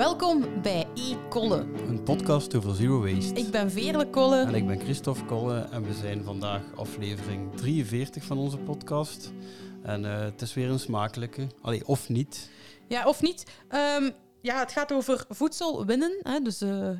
Welkom bij E-Kolle. Een podcast over zero waste. Ik ben Veerle Kolle. En ik ben Christophe Kolle en we zijn vandaag aflevering 43 van onze podcast. En uh, het is weer een smakelijke. Allee, of niet. Ja, of niet. Um, ja, het gaat over voedsel winnen. Hè, dus uh,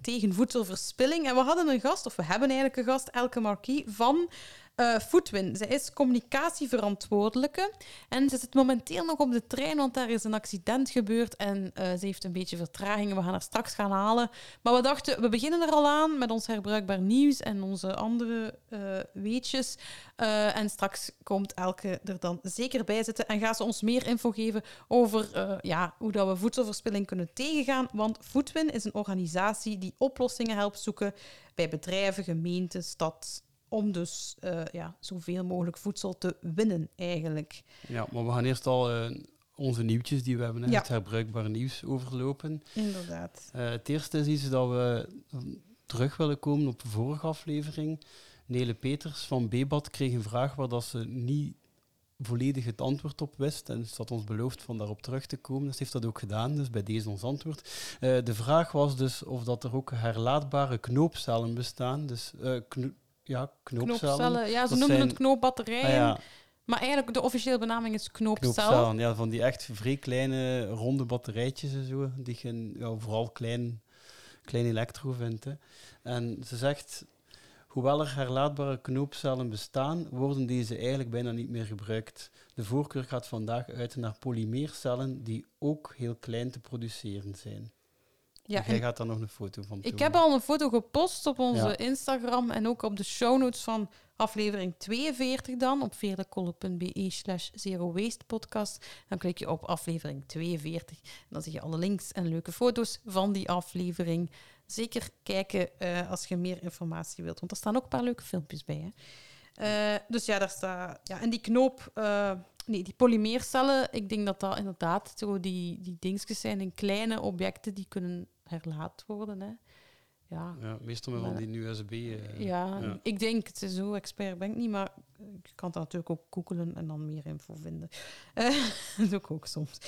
tegen voedselverspilling. En we hadden een gast, of we hebben eigenlijk een gast, Elke Marquis, van uh, Foodwin. Zij is communicatieverantwoordelijke en ze zit momenteel nog op de trein, want daar is een accident gebeurd en uh, ze heeft een beetje vertragingen. We gaan haar straks gaan halen. Maar we dachten, we beginnen er al aan met ons herbruikbaar nieuws en onze andere uh, weetjes. en straks komt Elke er dan zeker bij zitten en gaat ze ons meer info geven over ja, hoe dat we voedselverspilling kunnen tegengaan. Want Foodwin is een organisatie die oplossingen helpt zoeken bij bedrijven, gemeenten, stad om dus uh, ja, zoveel mogelijk voedsel te winnen, eigenlijk. Ja, maar we gaan eerst al uh, onze nieuwtjes die we hebben, ja. het herbruikbare nieuws, overlopen. Inderdaad. Uh, het eerste is iets dat we terug willen komen op de vorige aflevering. Nele Peters van Bebat kreeg een vraag waar dat ze niet volledig het antwoord op wist. En ze had ons beloofd van daarop terug te komen. Dus ze heeft dat ook gedaan, dus bij deze ons antwoord. Uh, de vraag was dus of dat er ook herlaatbare knoopcellen bestaan. Dus uh, ja, knoopcellen. knoopcellen. Ja, ze noemen het knoopbatterijen. Ah, ja. Maar eigenlijk de officiële benaming is knoopcel. Knoopcellen, ja, van die echt vrij kleine ronde batterijtjes en zo, die je ja, vooral klein, klein elektro vindt. Hè. En ze zegt, hoewel er herlaatbare knoopcellen bestaan, worden deze eigenlijk bijna niet meer gebruikt. De voorkeur gaat vandaag uit naar polymeercellen die ook heel klein te produceren zijn. Ja, jij gaat daar nog een foto van Ik heb al een foto gepost op onze Instagram en ook op de show notes van aflevering 42 dan, op veerlekolle.be slash zero waste podcast. Dan klik je op aflevering 42 en dan zie je alle links en leuke foto's van die aflevering. Zeker kijken uh, als je meer informatie wilt, want er staan ook een paar leuke filmpjes bij. Hè. Uh, dus ja, daar staat... Ja, en die knoop... Uh, Nee, die polymeercellen, ik denk dat dat inderdaad zo die, die dingetjes zijn in kleine objecten die kunnen herlaat worden. Hè. Ja. ja, meestal met van die USB. Uh, ja, ja, ik denk, het is zo expert ben ik niet, maar ik kan dat natuurlijk ook googelen en dan meer info vinden. Uh, dat doe ik ook soms.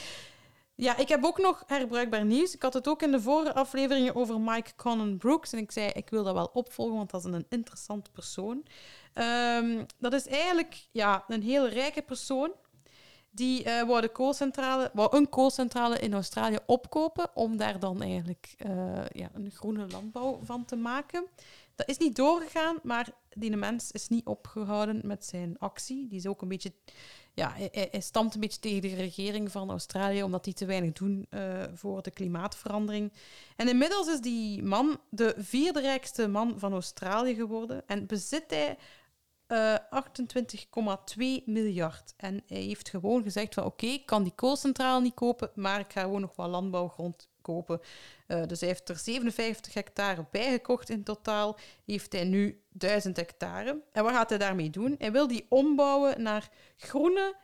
Ja, ik heb ook nog herbruikbaar nieuws. Ik had het ook in de vorige afleveringen over Mike Conan Brooks. En ik zei, ik wil dat wel opvolgen, want dat is een interessant persoon. Um, dat is eigenlijk ja, een heel rijke persoon. Die uh, wou, de koolcentrale, wou een koolcentrale in Australië opkopen om daar dan eigenlijk uh, ja, een groene landbouw van te maken. Dat is niet doorgegaan, maar die mens is niet opgehouden met zijn actie. Die is ook een beetje, ja, hij, stamt een beetje tegen de regering van Australië, omdat die te weinig doen uh, voor de klimaatverandering. En inmiddels is die man de vierde rijkste man van Australië geworden en bezit hij uh, eh, 28,2 miljard. En hij heeft gewoon gezegd van oké, ik kan die koolcentrale niet kopen, maar ik ga gewoon nog wat landbouwgrond kopen. Uh, dus hij heeft er 57 hectare bijgekocht in totaal. Heeft hij nu 1000 hectare. En wat gaat hij daarmee doen? Hij wil die ombouwen naar groene,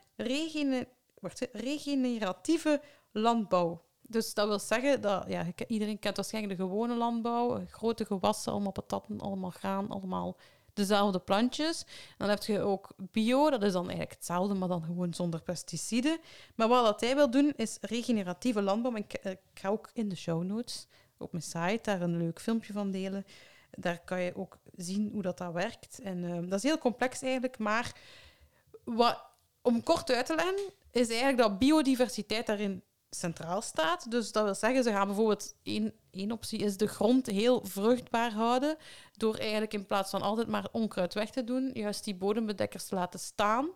regeneratieve landbouw. Dus dat wil zeggen dat ja, iedereen kent waarschijnlijk de gewone landbouw. Grote gewassen, allemaal patatten, allemaal graan, allemaal dezelfde plantjes. Dan heb je ook bio, dat is dan eigenlijk hetzelfde, maar dan gewoon zonder pesticiden. Maar wat dat hij wil doen, is regeneratieve landbouw. Ik, ik ga ook in de show notes op mijn site daar een leuk filmpje van delen. Daar kan je ook zien hoe dat, dat werkt. En uh, dat is heel complex eigenlijk, maar wat, om kort uit te leggen, is eigenlijk dat biodiversiteit daarin centraal staat. Dus dat wil zeggen, ze gaan bijvoorbeeld één, één optie is de grond heel vruchtbaar houden. Door eigenlijk in plaats van altijd maar onkruid weg te doen, juist die bodembedekkers te laten staan.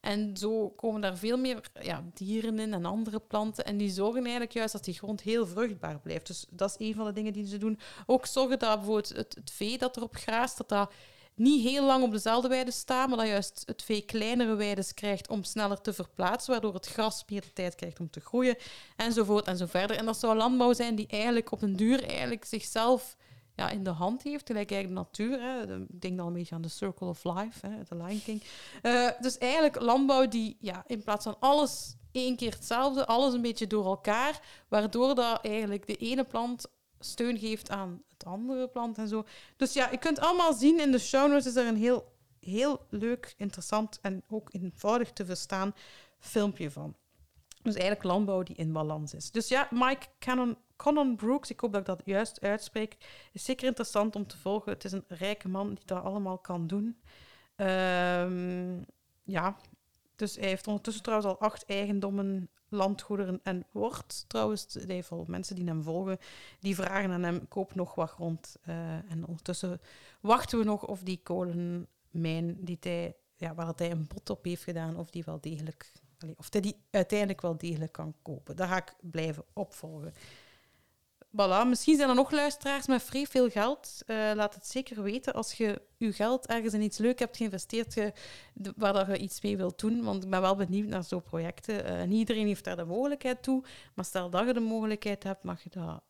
En zo komen daar veel meer ja, dieren in en andere planten. En die zorgen eigenlijk juist dat die grond heel vruchtbaar blijft. Dus dat is een van de dingen die ze doen. Ook zorgen dat bijvoorbeeld het, het vee dat erop graast, dat dat niet heel lang op dezelfde weide staan, maar dat juist het vee kleinere weides krijgt om sneller te verplaatsen, waardoor het gras meer de tijd krijgt om te groeien, enzovoort en zo verder. En dat zou landbouw zijn die eigenlijk op een duur eigenlijk zichzelf ja, in de hand heeft, gelijk eigenlijk de natuur. Hè. Ik denk dan een beetje aan de Circle of Life, hè, de Lion King. Uh, dus eigenlijk landbouw die ja, in plaats van alles één keer hetzelfde, alles een beetje door elkaar, waardoor dat eigenlijk de ene plant steun geeft aan het andere plant en zo. Dus ja, je kunt allemaal zien in de show notes is er een heel, heel leuk, interessant en ook eenvoudig te verstaan filmpje van. Dus eigenlijk landbouw die in balans is. Dus ja, Mike Cannon, Conan Brooks, ik hoop dat ik dat juist uitspreek, is zeker interessant om te volgen. Het is een rijke man die dat allemaal kan doen. Ehm, ja, dus hij heeft ondertussen trouwens al acht eigendommen, landgoederen en wordt trouwens, al mensen die hem volgen, die vragen aan hem, koop nog wat grond. Eh, en ondertussen wachten we nog of die kolenmijn die hij, ja, waar dat hij een bod op heeft gedaan, of die wel degelijk, of hij die uiteindelijk wel degelijk kan kopen. Daar ga ik blijven opvolgen. Voilà, misschien zijn er nog luisteraars met vrij veel geld. Eh, laat het zeker weten als je je geld ergens in iets leuk hebt geïnvesteerd waar je iets mee wilt doen. Want ik ben wel benieuwd naar zo'n projecten. Eh, niet iedereen heeft daar de mogelijkheid toe. Maar stel dat je de mogelijkheid hebt, mag je dat...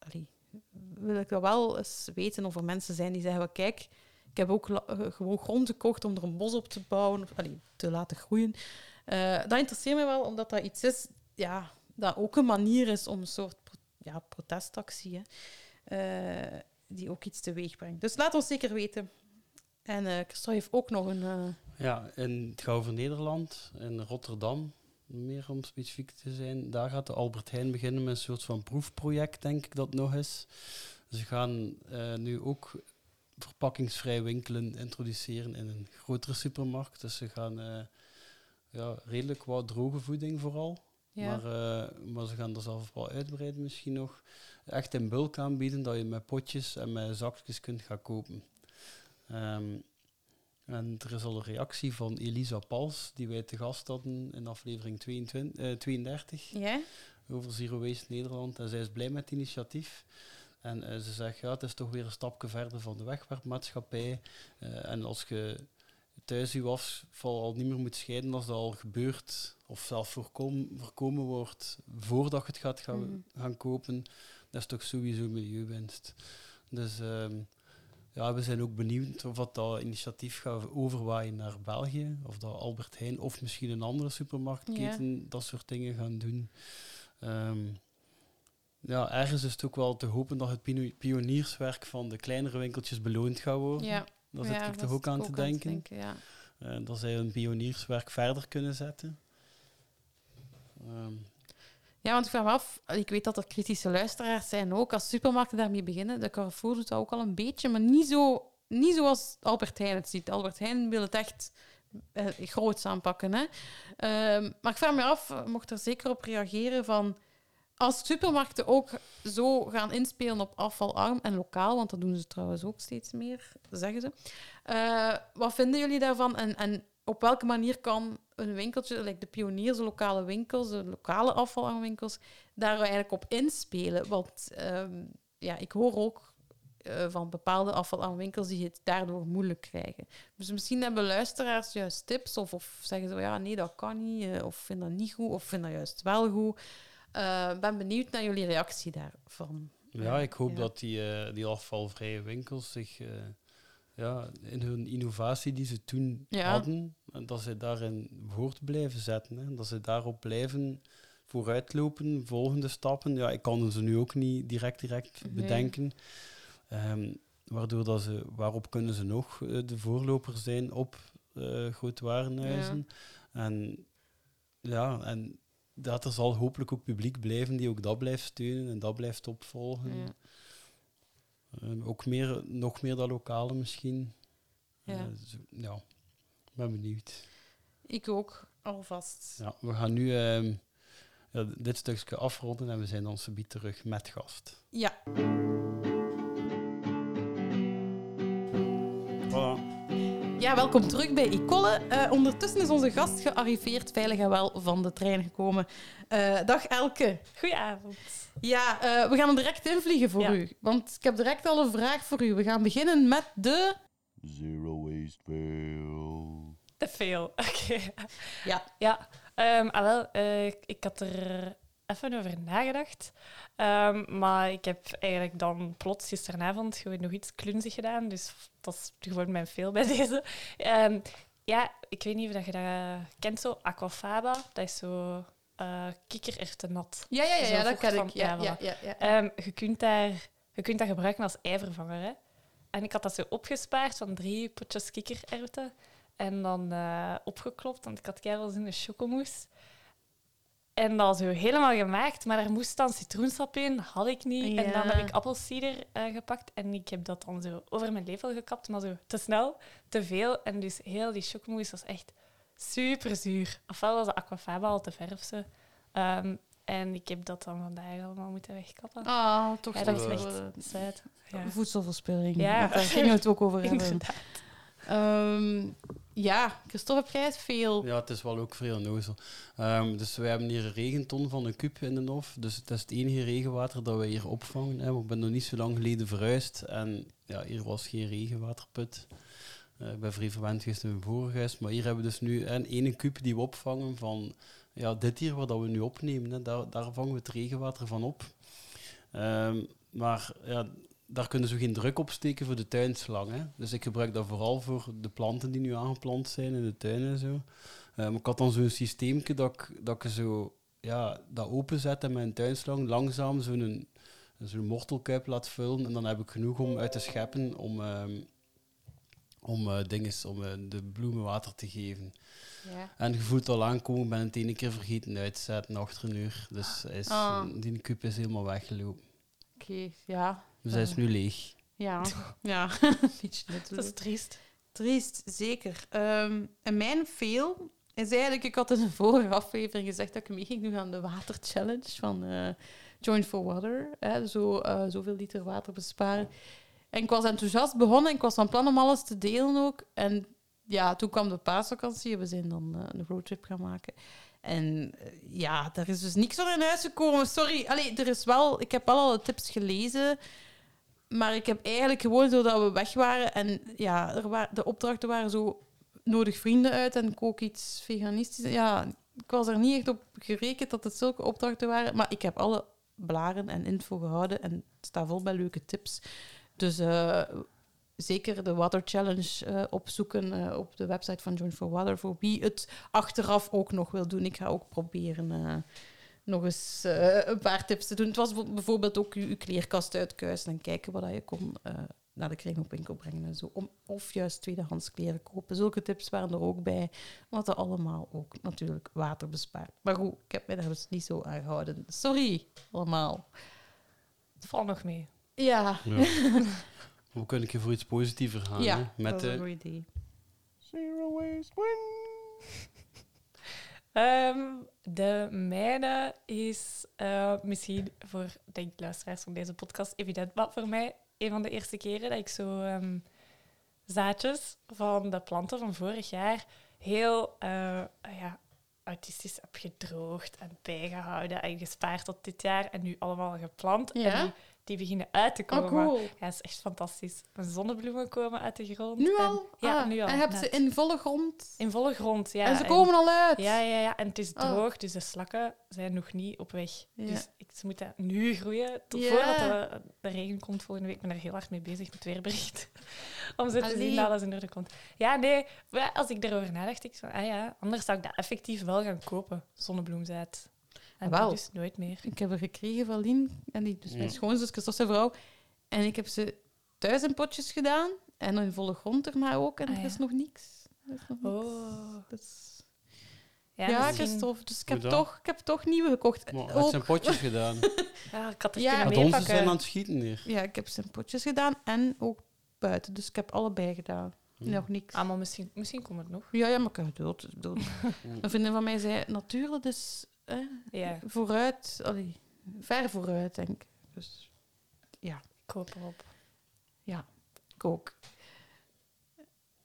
Wil ik dat wel eens weten of er mensen zijn die zeggen... "Wel, Kijk, ik heb ook eh, gewoon grond gekocht om er een bos op te bouwen. Of te laten groeien. Dat interesseert me wel, omdat dat iets is... Ja, dat ook een manier is om een soort ja, protestactie... Hè, eh, die ook iets teweeg brengt. Dus laat ons zeker weten. En eh Christophe heeft ook nog een... eh, Ja, in het Gouver Nederland, in Rotterdam, meer om specifiek te zijn, daar gaat de Albert Heijn beginnen met een soort van proefproject, denk ik dat nog is. Ze gaan nu ook verpakkingsvrij winkelen introduceren in een grotere supermarkt. Dus ze gaan ja, redelijk wat droge voeding vooral. Ja. Maar, eh, maar ze gaan er zelf wel uitbreiden misschien nog. Echt in bulk aanbieden, dat je met potjes en met zakjes kunt gaan kopen. Ehm, en er is al een reactie van Elisa Pals, die wij te gast hadden in aflevering 22, eh, 32 ja? over Zero Waste Nederland. En zij is blij met het initiatief. En eh, ze zegt, ja, het is toch weer een stapje verder van de wegwerpmaatschappij. Eh, en als je thuis je afval al niet meer moet scheiden als dat al gebeurt, of zelf voorkom, voorkomen wordt voordat je het gaat gaan, Mhm. gaan kopen, dat is toch sowieso milieuwinst. Dus ehm, ja, we zijn ook benieuwd of dat, dat initiatief gaat overwaaien naar België, of dat Albert Heijn of misschien een andere supermarktketen dat soort dingen gaan doen. Ehm, ja, ergens is het ook wel te hopen dat het pionierswerk van de kleinere winkeltjes beloond gaat worden. Ja. Daar zit ik toch ook aan te denken. ja. Eh, dat zij hun pionierswerk verder kunnen zetten. Ehm, ja, want ik vraag me af... Ik weet dat er kritische luisteraars zijn ook. Als supermarkten daarmee beginnen, de Carrefour doet dat ook al een beetje, maar niet, zo, niet zoals Albert Heijn het ziet. Albert Heijn wil het echt eh, groots aanpakken. Hè? Ehm, maar ik vraag me af, eh, mocht er zeker op reageren van... Als supermarkten ook zo gaan inspelen op afvalarm en lokaal, want dat doen ze trouwens ook steeds meer, zeggen ze. Eh, wat vinden jullie daarvan en, en op welke manier kan een winkeltje, like de pioniers, de lokale winkels, de lokale afvalarmwinkels, daar eigenlijk op inspelen? Want ehm, ja, ik hoor ook eh, van bepaalde afvalarmwinkels die het daardoor moeilijk krijgen. Dus misschien hebben luisteraars juist tips of, of zeggen ze, ja, nee, dat kan niet, eh, of vind dat niet goed, of vind dat juist wel goed. Ik ben benieuwd naar jullie reactie daarvan. ja, ik hoop Ja. dat die, eh, die afvalvrije winkels zich eh, ja, in hun innovatie die ze toen Ja. hadden, en dat ze daarin voort blijven zetten. Hè. Dat ze daarop blijven vooruitlopen, volgende stappen. Ja, ik kan ze nu ook niet direct, direct Nee. bedenken. Ehm, waardoor dat ze, waarop kunnen ze nog de voorlopers zijn op eh grote warenhuizen. En ja, en dat er zal hopelijk ook publiek blijven die ook dat blijft steunen en dat blijft opvolgen. Ja. Ehm, ook meer, nog meer dat lokale misschien. Ja. Eh, zo- ja, ik ben benieuwd. Ik ook, alvast. Ja, we gaan nu ehm, ja, dit stukje afronden en we zijn dan subiet terug met gast. Ja, Ja, welkom terug bij Icole. Eh, ondertussen is onze gast gearriveerd, veilig en wel van de trein gekomen. Eh, dag Elke. Goedenavond. Ja, eh, we gaan er direct invliegen voor Ja. u. Want ik heb direct al een vraag voor u. We gaan beginnen met de... Zero waste fail. Te veel. Oké. Ja. Ja. ehm, ah, wel, eh, ik had er even over nagedacht. Ehm, maar ik heb eigenlijk dan plots gisteravond gewoon nog iets klunzig gedaan. Dus dat is gewoon mijn veel bij deze. Ehm, ja, ik weet niet of je dat kent, zo aquafaba. Dat is zo eh kikkererwtennat. Ja, ja, ja, dat van- ik. Ja, ja, ja, ja. Ehm, je, kunt daar, je kunt dat gebruiken als eivervanger. Hè? En ik had dat zo opgespaard van drie potjes kikkererwten. En dan eh, opgeklopt, want ik had keihard in chocomousse. En dat zo helemaal gemaakt, maar daar moest dan citroensap in, had ik niet. En dan heb ik appelsieder eh, gepakt en ik heb dat dan zo over mijn lepel gekapt, maar zo te snel, te veel. En dus heel die chocomousse was echt super zuur. Ofwel was de aquafaba al te verf. zo. Ehm, en ik heb dat dan vandaag allemaal moeten wegkappen. Ah, toch ja, dat is echt eh, zuid. Ja. voedselverspilling. Ja. Daar gingen we het ook over hebben. Inderdaad. Ehm, ja, Christophe, heb jij het veel? Ja, het is wel ook vrij onnozel. Ehm, dus wij hebben hier een regenton van een kuub in de hof. Dus het is het enige regenwater dat wij hier opvangen. Hè. Ik ben nog niet zo lang geleden verhuisd. En ja, hier was geen regenwaterput. Eh, ik ben vrij verwend geweest in mijn vorige. Maar hier hebben we dus nu een ene kuub die we opvangen van ja, dit hier wat we nu opnemen. Hè. Daar, daar vangen we het regenwater van op. Ehm, maar ja, daar kunnen ze geen druk op steken voor de tuinslang. Hè. Dus ik gebruik dat vooral voor de planten die nu aangeplant zijn in de tuin en zo. Ehm, ik had dan zo'n systeemje dat ik, dat ik zo, ja, dat openzet en mijn tuinslang langzaam zo'n zo'n mortelkuip laat vullen. En dan heb ik genoeg om uit te scheppen om, ehm, om, eh, dinges, om eh, de bloemen water te geven. Ja. En je voelt al aankomen, ben het ene keer vergeten uit te zetten achter een uur. Dus hij is, Ah. die kuip is helemaal weggelopen. Oké, ja. Dus hij is nu leeg. Ja, ja. Dat is triest. Triest, zeker. Ehm, en mijn fail is eigenlijk... Ik had in een vorige aflevering gezegd dat ik mee ging doen aan de water challenge van eh Join for Water. Hè, zo, eh, zoveel liter water besparen. En ik was enthousiast begonnen en ik was van plan om alles te delen ook. En ja, toen kwam de paasvakantie en we zijn dan eh, een roadtrip gaan maken. En eh, ja, daar is dus niks van in huis gekomen. Sorry, Allee, er is wel... Ik heb wel alle tips gelezen... Maar ik heb eigenlijk gewoon, doordat we weg waren en ja, er de opdrachten waren zo nodig vrienden uit en kook iets veganistisch. Ja, ik was er niet echt op gerekend dat het zulke opdrachten waren. Maar ik heb alle blaren en info gehouden en staat vol met leuke tips. Dus eh, zeker de Water Challenge eh, opzoeken eh, op de website van Join for Water voor wie het achteraf ook nog wil doen. Ik ga ook proberen nog eens eh, een paar tips te doen. Het was bijv- bijvoorbeeld ook je, je kleerkast uitkuisen en kijken wat dat je kon eh, naar de kringloopwinkel brengen en zo. Om, of juist tweedehands kleren kopen. Zulke tips waren er ook bij, wat dat allemaal ook natuurlijk water bespaart. Maar goed, ik heb mij daar dus niet zo aan gehouden. Sorry, allemaal. Het valt nog mee. Ja, Ja. Hoe kan ik je voor iets positiever gaan? ja hè? Met dat is een de, goed idee. Zero waste win. Ehm, de mijne is eh, misschien voor denk ik, luisteraars van deze podcast evident, maar voor mij een van de eerste keren dat ik zo ehm, zaadjes van de planten van vorig jaar heel eh, ja, autistisch heb gedroogd en bijgehouden en gespaard tot dit jaar en nu allemaal geplant. Ja? En die, die beginnen uit te komen. Oh, cool. Ja, dat is echt fantastisch. Zonnebloemen komen uit de grond. Nu en- al? ja, Ah, nu al. En heb ze in volle grond? In volle grond, ja. en ze komen al uit? Ja, ja, ja. En het is Oh. droog, dus de slakken zijn nog niet op weg. Ja. Dus ik, ze moeten nu groeien, tot Ja. voordat de, de regen komt volgende week. Ik ben er heel hard mee bezig met weerbericht. Om ze te zien dat alles in orde komt. Ja, nee. Als ik erover nadacht, ik zo, ah ja, anders zou ik dat effectief wel gaan kopen, zonnebloemzaad. En wel. dus nooit meer. Ik heb er gekregen van Lien, en die, dus mijn Ja. schoonzus, Christophe zijn vrouw. En ik heb ze thuis in potjes gedaan. En in volle grond erna ook. En Ah, er ja. is nog niks. Er is nog niks. Oh. Dus- Ja, ja, misschien- Christophe. Dus ik heb, toch, ik heb toch nieuwe gekocht. Maar Ook- zijn potjes gedaan. Ja, ik had er Ja. kunnen Want onze meepakken. zijn aan het schieten hier. Ja, ik heb ze in potjes gedaan en ook buiten. Dus ik heb allebei gedaan. Nog niks. Ah, maar misschien, misschien komt het nog. Ja, ja, maar ik heb geduld. Een vriendin van mij zei, natuurlijk, dus eh, Ja, vooruit. Allee, ver vooruit, denk ik. Dus ik hoop erop. ik ook.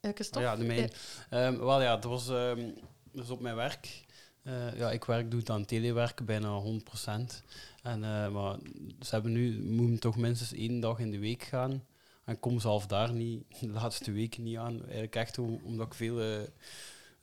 Eh, Christophe? Ja, de mijn. Ehm, wel ja, het was ehm, dus op mijn werk. Eh, ja, ik werk, doe het aan telewerken, bijna 100%. En, eh, maar ze hebben nu, moeten toch minstens één dag in de week gaan. En ik kom zelf daar niet, de laatste weken niet aan. Eigenlijk echt om- omdat ik veel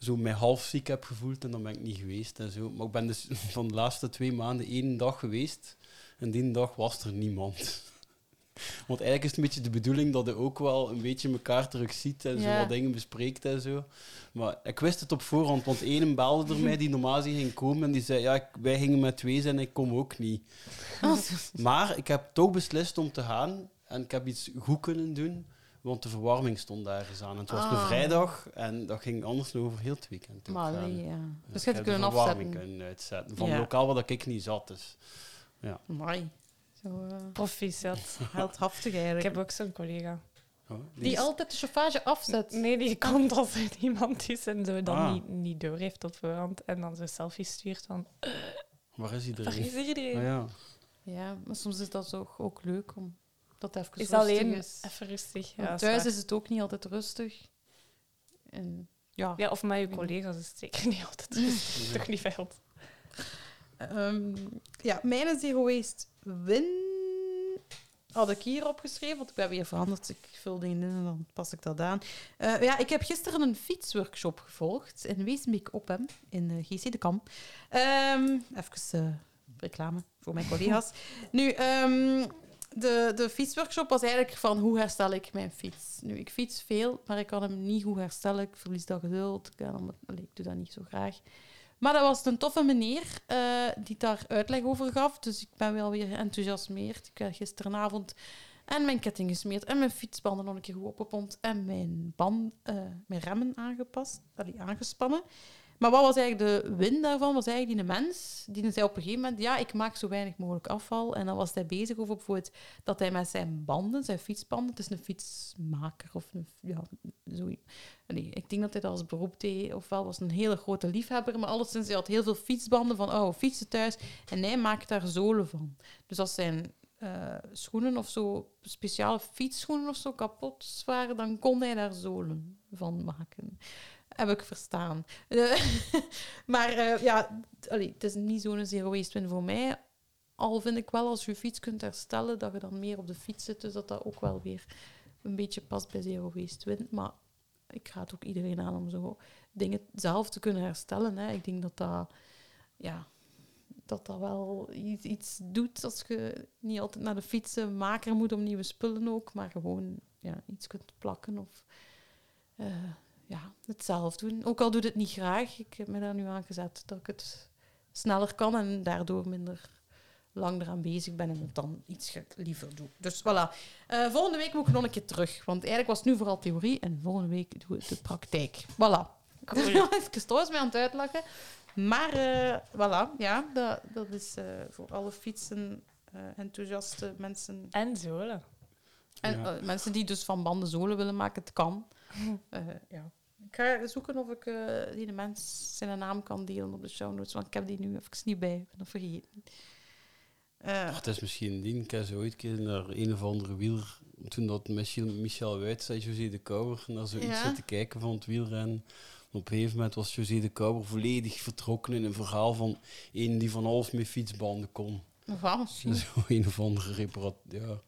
zo mij half ziek heb gevoeld en dan ben ik niet geweest en zo. Maar ik ben dus van de laatste twee maanden één dag geweest. En die dag was er niemand. Want eigenlijk is het een beetje de bedoeling dat je ook wel een beetje elkaar terug ziet en zo wat dingen bespreekt en zo. Maar ik wist het op voorhand, want ene belde er mij die normaal ging komen en die zei, ja, wij gingen met twee zijn en ik kom ook niet. Ah, Maar ik heb toch beslist om te gaan en ik heb iets goed kunnen doen Want de verwarming stond daar eens aan. En het was Ah. een vrijdag en dat ging anders over heel het weekend. Maar nee, ja. Ja, Dus ik je heb hebt de kunnen verwarming afzetten. kunnen uitzetten. Van Ja. het lokaal waar ik niet zat. Dus. Amai. Zo eh, Proficiat. heldhaftig Ik eigenlijk. heb ook zo'n collega. Oh, Die is- altijd de chauffage afzet. Nee, die komt als er iemand is en zo dan Ah. niet, niet door heeft op voorhand. En dan zo selfies stuurt van, Waar is waar iedereen? is iedereen? Ah, ja. Ja, maar soms is dat ook, ook leuk om dat even Is rustig alleen is. even rustig. Ja, thuis is het ook niet altijd rustig. En ja, Ja, of met je collega's is het zeker niet altijd rustig. Toch niet veel. Ehm, ja mijn zero waste win had ik hier opgeschreven, want ik ben weer veranderd. Ik vul dingen in en dan pas ik dat aan. Eh, ja, ik heb gisteren een fietsworkshop gevolgd in Weesbeek op hem, in eh, GC de Kam. Ehm even eh, reclame voor mijn collega's. nu, ehm, de, de fietsworkshop was eigenlijk van hoe herstel ik mijn fiets. Nu, ik fiets veel, maar ik kan hem niet goed herstellen. Ik verlies dat geduld. Ik, ik doe dat niet zo graag. Maar dat was een toffe meneer eh, die daar uitleg over gaf. Dus ik ben wel weer enthousiasmeerd. Ik heb gisteravond en mijn ketting gesmeerd en mijn fietsbanden nog een keer goed opgepompt en mijn, band, eh, mijn remmen aangepast, allee, aangespannen. Maar wat was eigenlijk de win daarvan? Was eigenlijk die mens die zei op een gegeven moment, ja, ik maak zo weinig mogelijk afval. En dan was hij bezig over bijvoorbeeld dat hij met zijn banden, zijn fietsbanden, het is een fietsmaker of een, ja, zo. Nee, ik denk dat hij dat als beroep deed. Ofwel was een hele grote liefhebber, maar alleszins, hij had heel veel fietsbanden van oude fietsen thuis. En hij maakt daar zolen van. Dus als zijn eh, schoenen of zo, speciale fietsschoenen of zo, kapot waren, dan kon hij daar zolen van maken. Heb ik verstaan. Eh, maar eh, ja, het is niet zo'n zero waste win voor mij. Al vind ik wel, als je je fiets kunt herstellen, dat je dan meer op de fiets zit. Dus dat dat ook wel weer een beetje past bij zero waste win. Maar ik raad ook iedereen aan om zo dingen zelf te kunnen herstellen. Hè. Ik denk dat dat, ja, dat dat wel iets, iets doet als je niet altijd naar de fietsenmaker moet om nieuwe spullen ook, maar gewoon ja, iets kunt plakken of eh, ja, het zelf doen. Ook al doe ik het niet graag, ik heb me daar nu aan gezet dat ik het sneller kan en daardoor minder lang eraan bezig ben en het dan iets liever doe. Dus voilà. Eh, volgende week moet ik nog een keer terug, want eigenlijk was het nu vooral theorie en volgende week doe ik de praktijk. Voilà. Cool. Even trouwens mee aan het uitlachen. Maar eh, voilà, ja, dat, dat is eh, voor alle fietsen eh, enthousiaste mensen. En zolen. En Ja. mensen die dus van banden zolen willen maken, het kan. Eh, ja. Ik ga zoeken of ik eh, die de mens zijn naam kan delen op de show notes, want ik heb die nu even niet bij. Ik ben dat vergeten. Eh, Ach, het is misschien die. Ik heb zo ooit keer naar een of andere wieler... Toen dat Michel, Michel Wuit zei, José de Kouwer, naar zoiets Ja. zitten kijken van het wielrennen. Op een gegeven moment was José de Kouwer volledig vertrokken in een verhaal van een die van alles met fietsbanden kon. Zo een of andere reparaat, ja,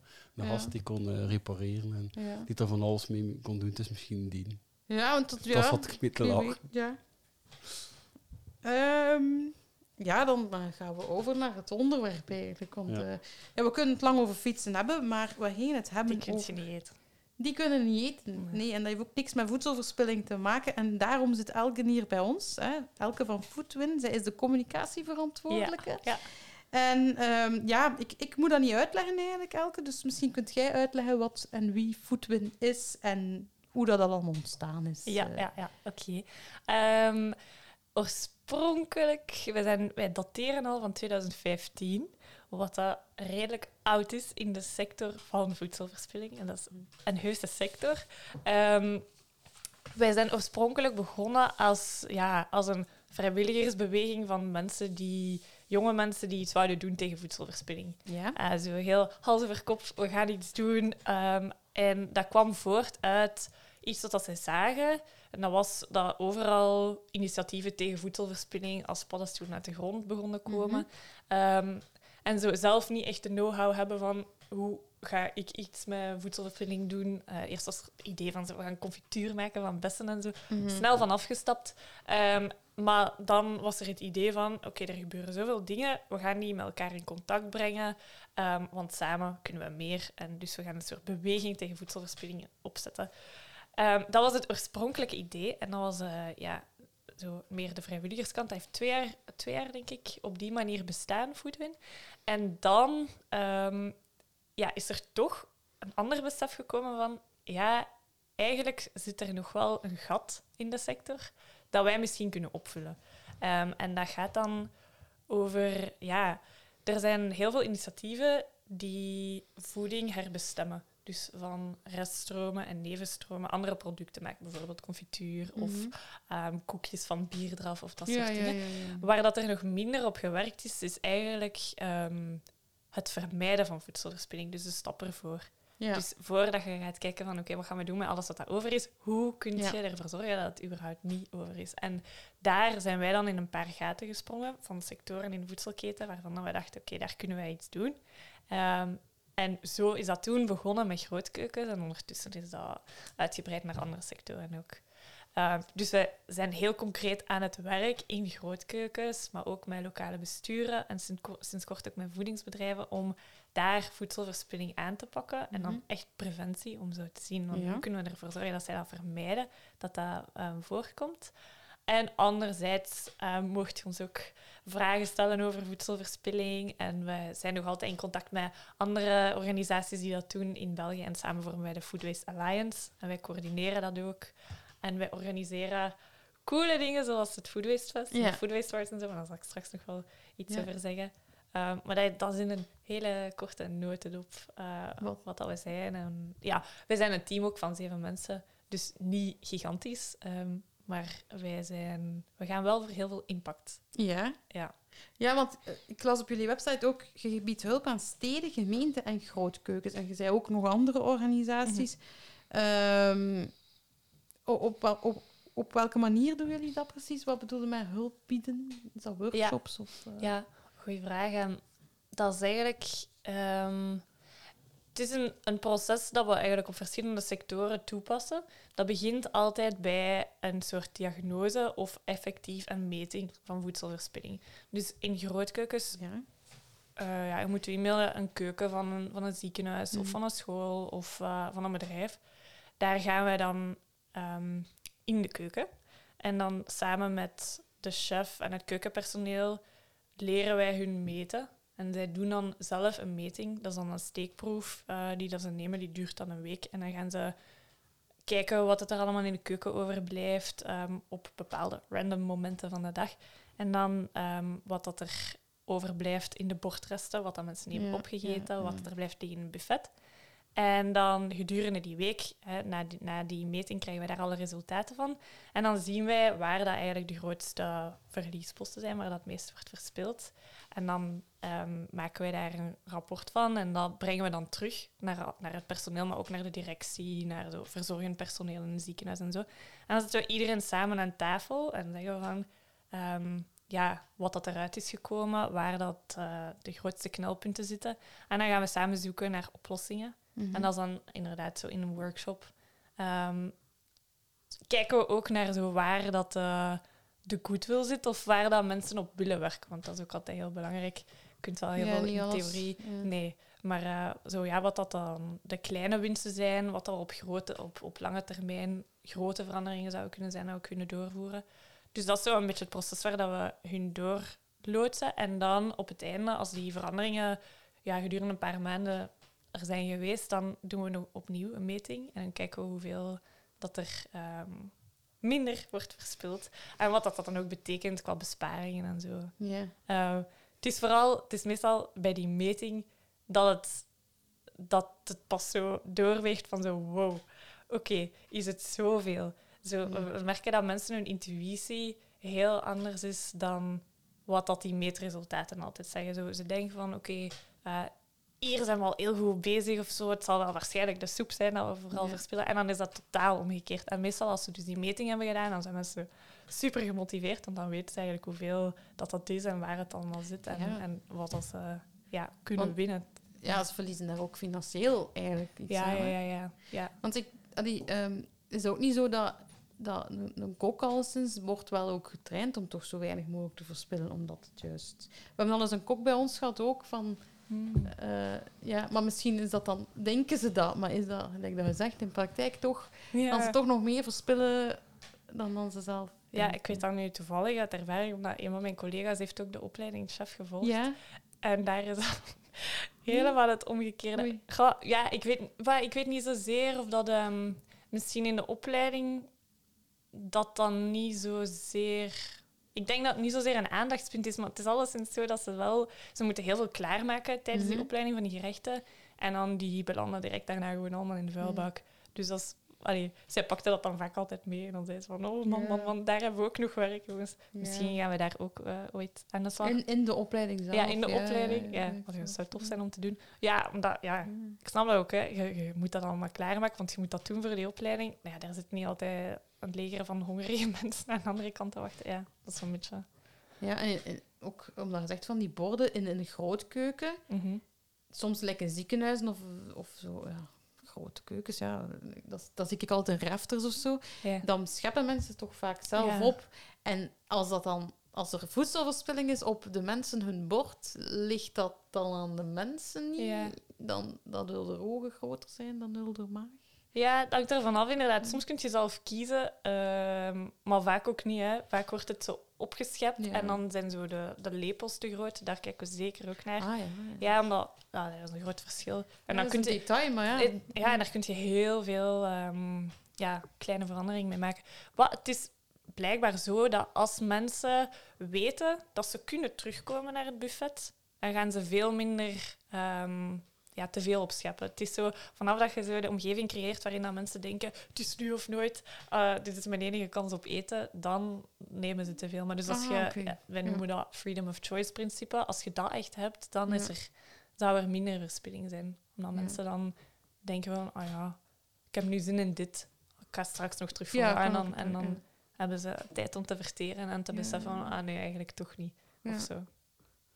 Ja. gast die kon eh, repareren en Ja. die daar van alles mee kon doen. Het is misschien die. ja, want dat, ja, Dat zat ik mee te wie lachen. weet, ja. Ehm, ja, dan eh, gaan we over naar het onderwerp eigenlijk. Want Ja. ja. ja, we kunnen het lang over fietsen hebben, maar we gaan het hebben Die over... niet eten. Die kunnen niet eten. Nee. Nee, en dat heeft ook niks met voedselverspilling te maken. En daarom zit Elke hier bij ons. Hè. Elke van Foodwin, zij is de communicatieverantwoordelijke. Ja. En ehm, ja, ik, ik moet dat niet uitleggen eigenlijk, Elke. Dus misschien kunt jij uitleggen wat en wie Foodwin is en hoe dat allemaal ontstaan is. Ja, Eh, ja, ja oké. Ehm, oorspronkelijk, wij, zijn, wij dateren al van 2015, wat dat redelijk oud is in de sector van voedselverspilling. En dat is een heuse sector. Ehm, wij zijn oorspronkelijk begonnen als, ja, als een vrijwilligersbeweging van mensen die, jonge mensen die iets zouden doen tegen voedselverspilling. Ja. Eh, zo heel hals over kop, we gaan iets doen. Ehm, en dat kwam voort uit iets wat dat zij zagen. En dat was dat overal initiatieven tegen voedselverspilling als paddenstoelen uit de grond begonnen komen. Ehm, en zo zelf niet echt de know-how hebben van hoe ga ik iets met voedselverspilling doen. Eh, eerst was het idee van we gaan confituur maken van bessen en zo Mhm. snel van afgestapt. Ehm, maar dan was er het idee van, oké, er gebeuren zoveel dingen, we gaan die met elkaar in contact brengen, ehm, want samen kunnen we meer. En dus we gaan een soort beweging tegen voedselverspilling opzetten. Ehm, dat was het oorspronkelijke idee. En dat was eh, ja, zo meer de vrijwilligerskant. Dat heeft twee jaar, twee jaar, denk ik, op die manier bestaan, Foodwin. En dan ehm, ja, is er toch een ander besef gekomen van ja, eigenlijk zit er nog wel een gat in de sector dat wij misschien kunnen opvullen. Ehm, en dat gaat dan over, ja, er zijn heel veel initiatieven die voeding herbestemmen. Dus van reststromen en nevenstromen andere producten maken. Bijvoorbeeld confituur of Mhm. ehm, koekjes van bierdraf of dat ja, soort dingen. ja, ja. Waar dat er nog minder op gewerkt is, is eigenlijk ehm, het vermijden van voedselverspilling. Dus de stap ervoor. Ja. Dus voordat je gaat kijken van oké, wat gaan we doen met alles wat dat over is, hoe kun Ja. je ervoor zorgen dat het überhaupt niet over is? En daar zijn wij dan in een paar gaten gesprongen van sectoren in de voedselketen, waarvan dan wij dachten, oké, daar kunnen wij iets doen. Ehm, en zo is dat toen begonnen met grootkeukens en ondertussen is dat uitgebreid naar andere sectoren ook. Ehm, dus wij zijn heel concreet aan het werk in grootkeukens, maar ook met lokale besturen en sinds kort ook met voedingsbedrijven om daar voedselverspilling aan te pakken. En dan Mhm. echt preventie, om zo te zien want Ja. hoe kunnen we ervoor zorgen dat zij dat vermijden, dat dat ehm, voorkomt. En anderzijds ehm, mocht je ons ook vragen stellen over voedselverspilling. En we zijn nog altijd in contact met andere organisaties die dat doen in België. En samen vormen wij de Food Waste Alliance. En wij coördineren dat ook. En wij organiseren coole dingen zoals het Food Waste Fest Ja. de Food Waste Wars en zo. Maar daar zal ik straks nog wel iets Ja. over zeggen. Ehm, maar dat, dat is in een hele korte notendop eh, Wat? wat dat we zijn. En, ja, wij zijn een team ook van zeven mensen. Dus niet gigantisch. ehm, maar wij, zijn, we gaan wel voor heel veel impact. Ja. Ja. Ja, want eh, ik las op jullie website ook, je biedt hulp aan steden, gemeenten en grootkeukens. En je zei ook nog andere organisaties. Ehm, op, op, op welke manier doen jullie dat precies? Wat bedoel je met hulp bieden? Is dat workshops? Of, eh? Ja, goede vraag. En dat is eigenlijk... ehm, het is een, een proces dat we eigenlijk op verschillende sectoren toepassen. Dat begint altijd bij een soort diagnose of effectief een meting van voedselverspilling. Dus in grootkeukens Ja. eh, ja, je moet e-mailen een keuken van een, van een ziekenhuis Mhm. of van een school of eh, van een bedrijf. Daar gaan wij dan ehm, in de keuken. En dan samen met de chef en het keukenpersoneel leren wij hun meten. En zij doen dan zelf een meting. Dat is dan een steekproef eh, die dat ze nemen. Die duurt dan een week. En dan gaan ze kijken wat het er allemaal in de keuken overblijft ehm, op bepaalde random momenten van de dag. En dan ehm, wat dat er overblijft in de bordresten, wat dat mensen niet hebben Ja, opgegeten, ja, wat ja. er blijft in het buffet. En dan gedurende die week, hè, na, die, na die meting, krijgen wij daar alle resultaten van. En dan zien wij waar dat eigenlijk de grootste verliesposten zijn, waar dat het meest wordt verspild. En dan ehm, maken wij daar een rapport van en dat brengen we dan terug naar, naar het personeel, maar ook naar de directie, naar zo verzorgend personeel in het ziekenhuis en zo. En dan zitten we iedereen samen aan tafel en zeggen we van ehm, ja, wat dat eruit is gekomen, waar dat, eh, de grootste knelpunten zitten. En dan gaan we samen zoeken naar oplossingen. Mhm. En dat is dan inderdaad zo in een workshop. Ehm, kijken we ook naar zo waar dat eh, de goodwill zit of waar dat mensen op willen werken. Want dat is ook altijd heel belangrijk. Je kunt wel heel Ja, veel in theorie... Ja. Nee, maar eh, zo, ja, wat dat dan de kleine winsten zijn, wat dat op, grote, op, op lange termijn grote veranderingen zouden kunnen zijn dat we kunnen doorvoeren. Dus dat is zo een beetje het proces waar dat we hun doorloodsen. En dan op het einde, als die veranderingen ja, gedurende een paar maanden er zijn geweest, dan doen we nog opnieuw een meting. En dan kijken we hoeveel dat er ehm, minder wordt verspild. En wat dat, dat dan ook betekent qua besparingen en zo. Ja. Eh, het is vooral, het is meestal bij die meting dat het, dat het pas zo doorweegt van zo, wow, oké, is het zoveel? Zo. We merken dat mensen hun intuïtie heel anders is dan wat dat die meetresultaten altijd zeggen. Zo, ze denken van, oké, eh, hier zijn we al heel goed bezig of zo. Het zal wel waarschijnlijk de soep zijn dat we vooral Ja. verspillen. En dan is dat totaal omgekeerd. En meestal als ze dus die meting hebben gedaan, dan zijn mensen super gemotiveerd. Want dan weten ze eigenlijk hoeveel dat dat is en waar het allemaal zit. En, Ja. en wat ze ja, kunnen Want- winnen. ja, ze verliezen daar ook financieel eigenlijk iets Ja, aan. ja, ja, ja. Want ik, ehm, is het ook niet zo dat, dat een, een kok alleszins wordt wel ook getraind om toch zo weinig mogelijk te verspillen, omdat het juist... We hebben al eens een kok bij ons gehad ook van... eh, ja, maar misschien is dat dan... Denken ze dat, maar is dat, gelijk dat je zegt, in praktijk toch... Ja. Ze toch nog meer verspillen dan, dan ze zelf Ja, ik weet dat nu toevallig uit ervaring, omdat een van mijn collega's heeft ook de opleiding chef gevolgd. Ja? En daar is dat Helemaal het omgekeerde. Goh, ja, ik weet, maar ik weet niet zozeer of dat ehm, misschien in de opleiding dat dan niet zozeer... Ik denk dat het niet zozeer een aandachtspunt is, maar het is alleszins zo dat ze wel... Ze moeten heel veel klaarmaken tijdens die Mhm. opleiding van die gerechten. En dan die belanden direct daarna gewoon allemaal in de vuilbak. Dus dat is... Allee, zij pakte dat dan vaak altijd mee. En dan zei ze van, oh man, Ja. man, man, daar hebben we ook nog werk, jongens. Misschien gaan we daar ook eh, ooit aan de slag. In, in de opleiding zelf. Ja, in de opleiding. Ja, dat zou tof zijn om te doen. Ja, omdat, ja Mm. ik snap dat ook. Hè. Je, je moet dat allemaal klaarmaken, want je moet dat doen voor die opleiding. Nou ja, daar zit niet altijd een leger van hongerige mensen aan de andere kant te wachten. Ja, dat is een beetje... Ja, en, en ook omdat je zegt van die borden in een grootkeuken. Mhm. Soms lijken ziekenhuizen of, of zo, ja, grote keukens, ja. Dat, dat zie ik altijd in rafters of zo. Ja. Dan scheppen mensen toch vaak zelf Ja. op. En als dat dan... Als er voedselverspilling is op de mensen hun bord, ligt dat dan aan de mensen niet? Ja. Dan, dan wil de ogen groter zijn dan wil de maag. ja, dat hangt ervan af inderdaad. Soms kun je zelf kiezen, ehm, maar vaak ook niet. Hè. Vaak wordt het zo opgeschept Ja. en dan zijn zo de, de lepels te groot. Daar kijken we zeker ook naar. Ah ja, Ja, omdat... Ja, dat is een groot verschil. En dan kun is je detail, maar ja. Eh, Ja, en daar kun je heel veel ehm, ja, kleine veranderingen mee maken. Wat, het is blijkbaar zo dat als mensen weten dat ze kunnen terugkomen naar het buffet, dan gaan ze veel minder ehm, ja, te veel opscheppen. Het is zo, vanaf dat je zo de omgeving creëert waarin dat mensen denken, het is nu of nooit, eh, dit is mijn enige kans op eten, dan nemen ze te veel. Maar dus als Ah, je, ja, wij Ja. noemen dat freedom of choice principe, als je dat echt hebt, dan is er, zou er minder verspilling zijn. Omdat Ja. mensen dan denken van, oh ja, ik heb nu zin in dit. Ik ga straks nog terug voor en dan, en dan hebben ze tijd om te verteren en te beseffen van, ah nee, eigenlijk toch niet. Of zo.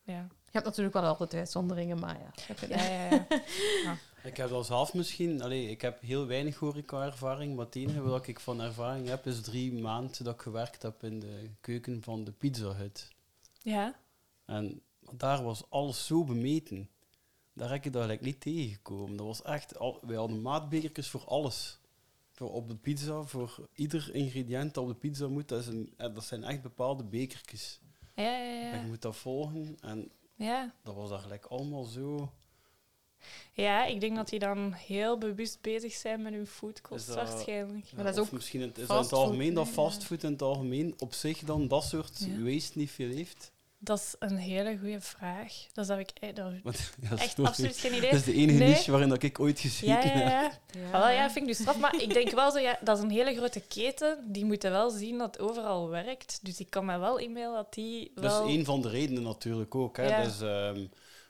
Ja. Je hebt natuurlijk wel altijd uitzonderingen, maar ja. Ja, ja, ja. Ik heb dat zelf misschien... Allee, ik heb heel weinig horeca-ervaring, maar het enige wat ik van ervaring heb, is drie maanden dat ik gewerkt heb in de keuken van de Pizza Hut. ja. En daar was alles zo bemeten. Daar heb ik dat eigenlijk niet tegengekomen. Dat was echt... Al, wij hadden maatbekertjes voor alles. Voor op de pizza, voor ieder ingrediënt dat op de pizza moet. Dat, is een, eh, dat zijn echt bepaalde bekertjes. Ja, ja, En ja. je moet dat volgen. En ja. dat was eigenlijk allemaal zo... Ja, ik denk dat die dan heel bewust bezig zijn met hun foodkost dat- waarschijnlijk. Maar dat is of ook misschien het, is dat in het fastfood, algemeen dat fastfood in het algemeen op zich dan dat soort Ja. waste niet veel heeft. Dat is een hele goede vraag. Dat zou ik e- dat Want, ja, dat, echt absoluut geen idee. dat is de enige Nee. niche waarin dat ik ooit gezeten Ja, ja, heb. ja. Ja. Ah, wel, ja, vind ik dus straf. Maar ik denk wel zo, ja, dat is een hele grote keten. Die moeten wel zien dat het overal werkt. Dus ik kan me wel inbeelden dat die Dat wel... is een van de redenen natuurlijk ook. Hè. Ja. Dus, ehm,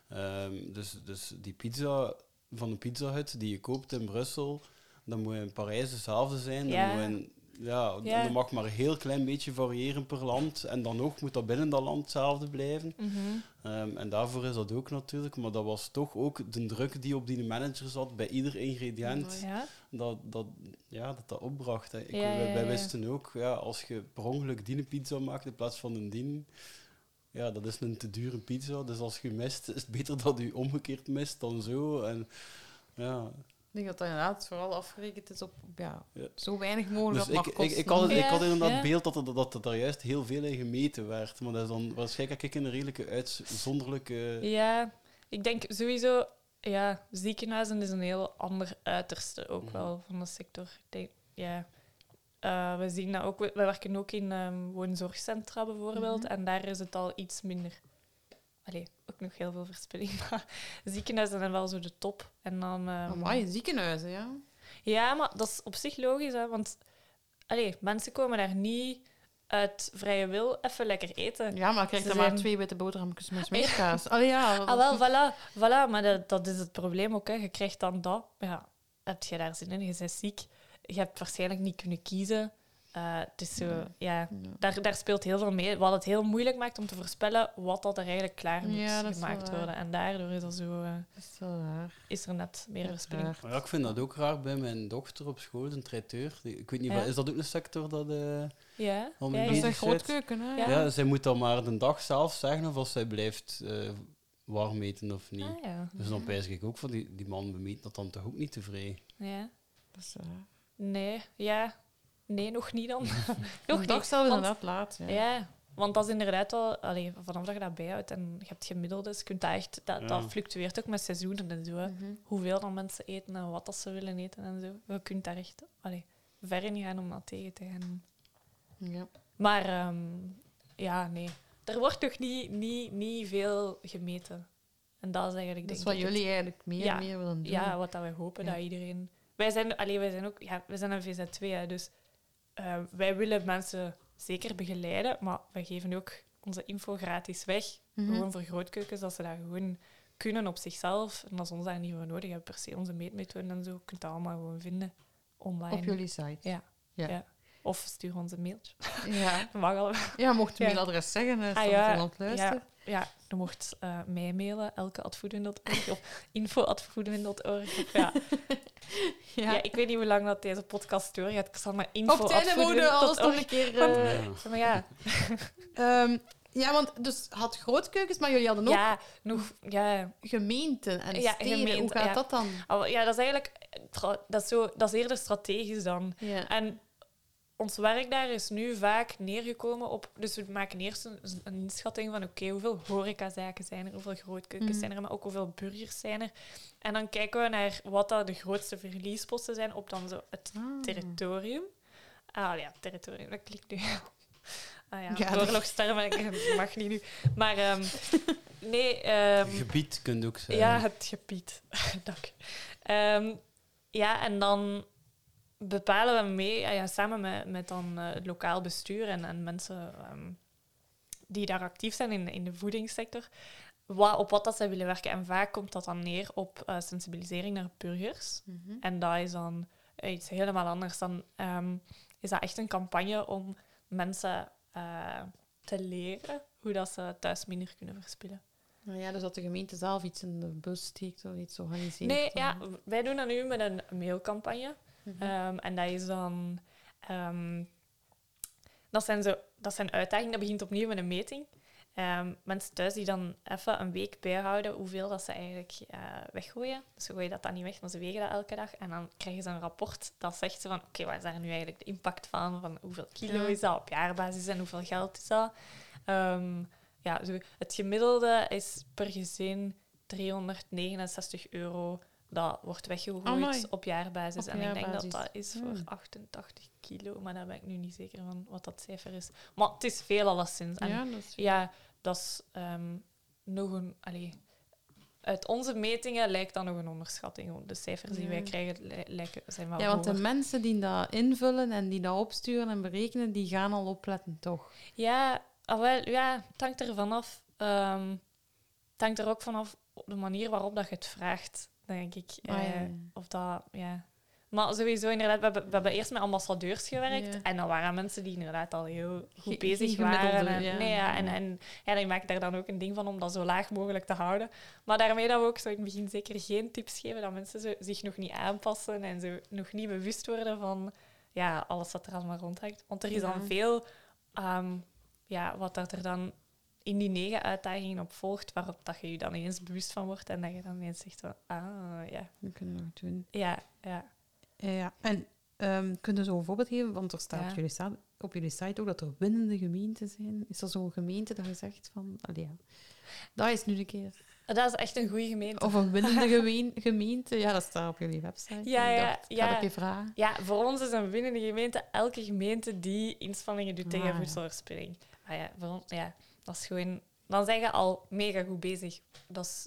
ehm, dus, dus die pizza van de Pizza Hut die je koopt in Brussel, dan moet in Parijs hetzelfde zijn. Ja. Dan moet in, ja, Ja. dat mag maar een heel klein beetje variëren per land. En dan nog moet dat binnen dat land hetzelfde blijven. Mhm. Ehm, en daarvoor is dat ook natuurlijk. Maar dat was toch ook de druk die op die manager zat bij ieder ingrediënt. Ja. Dat dat, ja, dat, dat opbracht. Hè. Ik, wij, wisten ook, ja, als je per ongeluk die pizza maakt in plaats van een dien, ja, dat is een te dure pizza. Dus als je mist, is het beter dat je omgekeerd mist dan zo. En, ja. Ik denk dat dat inderdaad vooral afgerekend is op ja, Ja. zo weinig mogelijk Dus dat ik, mag ik, ik, had, ik had inderdaad ja. beeld dat er, dat er daar juist heel veel in gemeten werd. Maar dat is dan waarschijnlijk ik een redelijke uitzonderlijke... ja, ik denk sowieso... Ja, ziekenhuizen is een heel ander uiterste ook Mhm. wel van de sector. Ik denk, ja... Eh, we zien dat ook... We we werken ook in ehm, woonzorgcentra bijvoorbeeld. Mhm. En daar is het al iets minder... Allee, ook nog heel veel verspilling. Maar ziekenhuizen zijn wel zo de top. En dan... Amai, ziekenhuizen, ja. Ja, maar dat is op zich logisch, hè, want allee, mensen komen daar niet uit vrije wil even lekker eten. Ja, maar krijg dan maar twee witte boterhammetjes met smeerkaas. Allee, ja. Ah, wel, voilà, voilà maar dat, dat is het probleem ook. Hè. Je krijgt dan dat. Ja, heb je daar zin in? Je bent ziek. Je hebt waarschijnlijk niet kunnen kiezen. Eh, het is zo, ja, Ja. daar, daar speelt heel veel mee. Wat het heel moeilijk maakt om te voorspellen wat dat er eigenlijk klaar moet Ja, gemaakt worden. En daardoor is, dat zo, eh, is wel raar. is er net meer verspilling. ja, ik vind dat ook raar bij mijn dochter op school, een traiteur. Die- Ik weet niet, Ja. wat- is dat ook een sector dat... eh, Ja, Dat is ja. een grootkeuken, hè. Ja. Ja, zij moet dan maar de dag zelf zeggen of als zij blijft eh, warm eten of niet. Ah, ja. Dus dan pijs ik ook van die, die man bemeet dat dan toch ook niet tevreden. ja. Dat is. Nee, ja. Nee, nog niet dan. Nog nog een dag niet. zelf want- inderdaad laat, ja. Ja, Want dat is inderdaad wel, allee, vanaf dat je dat bijhoudt en je hebt gemiddeldes, je kunt dat echt, dat, Ja. dat fluctueert ook met seizoenen en zo. Mhm. Hoeveel dan mensen eten en wat dat ze willen eten en zo. Je kunt daar echt allee, ver in gaan om dat tegen te gaan. Ja. Maar ehm, ja, nee. Er wordt toch niet, niet, niet veel gemeten. En dat is eigenlijk Dat is wat het- jullie eigenlijk meer Ja. en meer willen doen. ja, wat dat wij hopen Ja. dat iedereen. Wij zijn, allee, wij zijn ook, ja, wij zijn een VZ2, hè, dus eh, wij willen mensen zeker begeleiden, maar wij geven ook onze info gratis weg. Mhm. Gewoon voor grootkeukens, dat ze dat gewoon kunnen op zichzelf. En als ons daar niet voor nodig hebben, per se onze meetmethoden en zo, je kunt dat allemaal gewoon vinden online. Op jullie site. Ja. Ja. Ja. Of stuur ons een mailtje. Ja, mag al. ja mocht je Ja. mailadres zeggen, uh, Ah, ja. luisteren. Ja, je mocht eh, mij mailen, elke.voedwin.org of info.voedwin.org. Of Ja. Ja. Ja. ik weet niet hoe lang dat deze podcast doorgaat. Ik zal maar info Op we alles nog een keer... Ja. Maar ja, ehm, ja, want dus had grootkeukens, maar jullie hadden ook ja, nog, ja, gemeenten en Ja, steden. gemeente, Hoe gaat ja. dat dan? Ja, dat is eigenlijk dat is, zo, dat is eerder strategisch dan. En ons werk daar is nu vaak neergekomen op... Dus we maken eerst een, een inschatting van oké, hoeveel horecazaken zijn er, hoeveel grootkeukens Mhm. zijn er, maar ook hoeveel burgers zijn er. En dan kijken we naar wat dat de grootste verliesposten zijn op dan zo het Ah. territorium. Ah ja, territorium, dat klinkt nu... Ah ja, oorlogstermen, ik mag niet nu. Maar ehm, nee... ehm, Gebied kunt ook zijn. ja, het gebied. Dank. Ehm, ja, en dan bepalen we mee, ja, ja, samen met, met dan, eh, het lokaal bestuur en, en mensen ehm, die daar actief zijn in, in de voedingssector, wat, op wat dat zij willen werken. En vaak komt dat dan neer op eh, sensibilisering naar burgers. Mhm. En dat is dan iets helemaal anders. Dan ehm, is dat echt een campagne om mensen eh, te leren hoe dat ze thuis minder kunnen verspillen. Nou ja, dus dat de gemeente zelf iets in de bus steekt of iets organiseert. Nee, dan- ja, wij doen dat nu met een mailcampagne. Mhm. Ehm, en dat is dan... ehm, dat, zijn zo, dat zijn uitdagingen. Dat begint opnieuw met een meting. Ehm, mensen thuis die dan even een week bijhouden hoeveel dat ze eigenlijk eh, weggooien. Dus ze gooien dat dan niet weg, maar ze wegen dat elke dag. En dan krijgen ze een rapport dat zegt ze van... Oké, wat is daar nu eigenlijk de impact van? Van hoeveel kilo is dat op jaarbasis en hoeveel geld is dat? Ja, het gemiddelde is per gezin 369 euro dat wordt weggegooid op jaarbasis. Op en ik denk dat dat is voor Hmm. 88 kilo, maar daar ben ik nu niet zeker van wat dat cijfer is. Maar het is veel alleszins. En ja, dat is... ja, dat is ehm, nog een... Allee, uit onze metingen lijkt dat nog een onderschatting. De cijfers die wij krijgen li- lijken, zijn wel ja, want de mensen die dat invullen en die dat opsturen en berekenen, die gaan al opletten, toch? Ja, ah, wel, ja, het hangt er vanaf. Ehm het hangt er ook vanaf op de manier waarop dat je het vraagt, denk ik. Ah, ja, Eh. Of dat, ja. Maar sowieso, inderdaad, we hebben, we hebben eerst met ambassadeurs gewerkt. Ja. En dan waren mensen die inderdaad al heel goed bezig waren. En, ja. nee, ja, en, en ja, die maakt daar dan ook een ding van om dat zo laag mogelijk te houden. Maar daarmee dat we ook zo in het begin zeker geen tips geven dat mensen zo zich nog niet aanpassen en zo nog niet bewust worden van ja, alles wat er allemaal rondhangt. Want er is dan veel ehm, ja, wat dat er dan in die negen uitdagingen op volgt, waarop dat je je dan ineens bewust van wordt en dat je dan ineens zegt van, ah, ja, Dat kunnen we nog doen. ja, ja. Ja, en ehm kun je zo een voorbeeld geven? Want er staat Ja. op, jullie op jullie site ook dat er winnende gemeenten zijn. Is er zo'n gemeente dat je zegt van... Allee, ja. Dat is nu een keer. Dat is echt een goede gemeente. Of een winnende gemeen- gemeente. Ja, dat staat op jullie website. Ja, Ik ja, dacht, ik ja. ga dat even vragen. Ja, voor ons is een winnende gemeente elke gemeente die inspanningen doet tegen Ah, ja. voedselverspilling. Ah ja, voor ons, ja, dat is gewoon... Dan zijn je al mega goed bezig. Dat is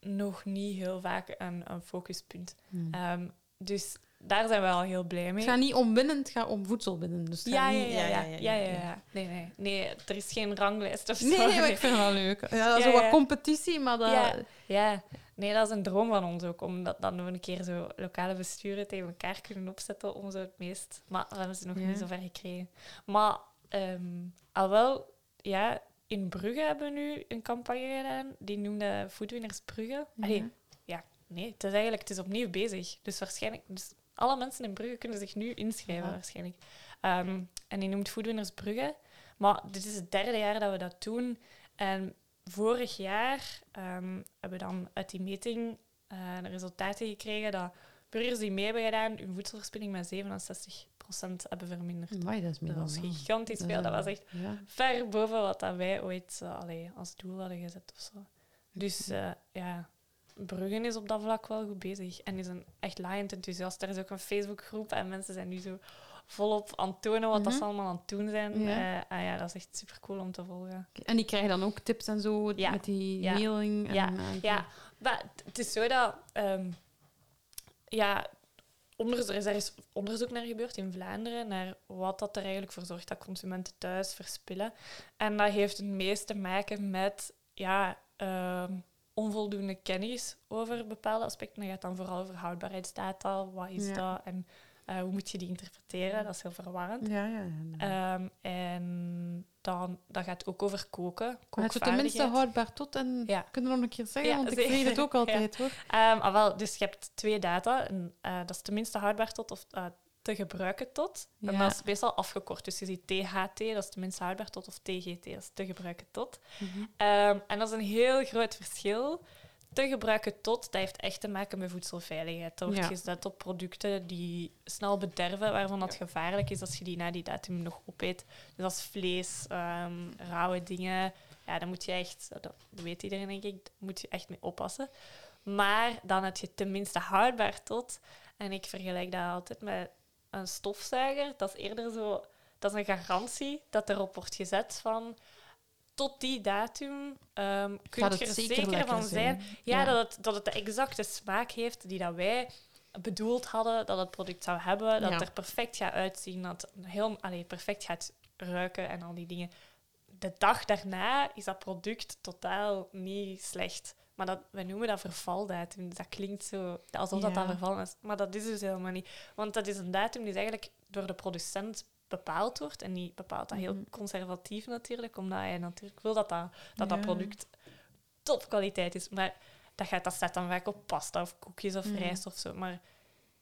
nog niet heel vaak een, een focuspunt. Hmm. Ehm, dus daar zijn we al heel blij Het mee. gaat niet om winnen, het gaat om voedsel winnen. Dus het Ja ja ja, ja, ja. Nee, nee, nee, er is geen ranglijst of zo. Nee, maar ik vind het wel leuk. Ja, dat is Ja, wat competitie, maar dat... Ja. Ja, nee, dat is een droom van ons ook, om dat dan nog een keer zo lokale besturen tegen elkaar kunnen opzetten om zo het meest... Maar dat hebben ze nog niet zo ver gekregen. Maar ehm, al wel, ja, in Brugge hebben we nu een campagne gedaan, die noemde Foodwinners Brugge. Allee, Ja. ja, nee, het is eigenlijk het is opnieuw bezig. Dus waarschijnlijk... Dus alle mensen in Brugge kunnen zich nu inschrijven, waarschijnlijk. Ehm, en die noemt Foodwinners Brugge. Maar dit is het derde jaar dat we dat doen. En vorig jaar ehm, hebben we dan uit die meting eh, de resultaten gekregen dat burgers die mee hebben gedaan hun voedselverspilling met hebben verminderd. Amai, dat is Dat was gigantisch veel. Dat was echt Ja. ver boven wat dat wij ooit allee, als doel hadden gezet of zo. Dus eh, ja, Bruggen is op dat vlak wel goed bezig en is een echt laaiend enthousiast. Er is ook een Facebookgroep en mensen zijn nu zo volop aan het tonen wat dat Mhm. ze allemaal aan het doen zijn. Ja. Eh, ah ja, dat is echt super cool om te volgen. En die krijgen dan ook tips en zo Ja. met die Ja. mailing. En, Ja. Ja, maar het- het is zo dat... ehm, ja, onderzoek, er is- er onderzoek naar gebeurd in Vlaanderen, naar wat dat er eigenlijk voor zorgt dat consumenten thuis verspillen. En dat heeft het meest te maken met ja, ehm, onvoldoende kennis over bepaalde aspecten. Dat gaat dan vooral over houdbaarheidsdata, wat is Ja. dat en eh, hoe moet je die interpreteren. Dat is heel verwarrend. Ja, ja. ja. Ehm, en dan, dat gaat ook over koken, Maar het is tenminste houdbaar tot. En Ja. kunnen we nog een keer zeggen? Ja, want ik vergeet het ook altijd hoor. Ehm, ah, wel, dus je hebt twee data. En, eh, dat is tenminste houdbaar tot of eh, te gebruiken tot. En dat is meestal afgekort. Dus je ziet THT, dat is tenminste houdbaar tot, of TGT, dat is te gebruiken tot. Mhm. Ehm, en dat is een heel groot verschil. Te gebruiken tot, dat heeft echt te maken met voedselveiligheid. Dat wordt Ja. gezet op producten die snel bederven, waarvan dat gevaarlijk is als je die na die datum nog opeet. Dus als vlees, ehm, rauwe dingen, ja, dan moet je echt, dat weet iedereen denk ik, daar moet je echt mee oppassen. Maar dan heb je tenminste houdbaar tot. En ik vergelijk dat altijd met een stofzuiger. Dat is eerder zo, dat is een garantie dat erop wordt gezet van tot die datum ehm kun je er zeker van zijn ja, Ja. Dat, het, dat het de exacte smaak heeft die dat wij bedoeld hadden dat het product zou hebben. Dat Ja. het er perfect gaat uitzien, dat het heel allee, perfect gaat ruiken en al die dingen. De dag daarna is dat product totaal niet slecht. Maar dat, wij noemen dat vervaldatum. Dus dat klinkt zo alsof dat Ja. dat vervallen is. Maar dat is dus helemaal niet. Want dat is een datum die eigenlijk door de producent bepaald wordt. En die bepaalt dat heel Mhm. conservatief natuurlijk, omdat hij natuurlijk wil dat dat, dat, dat product topkwaliteit is. Maar dat, gaat, dat staat dan vaak op pasta of koekjes of Mhm. rijst of zo. Maar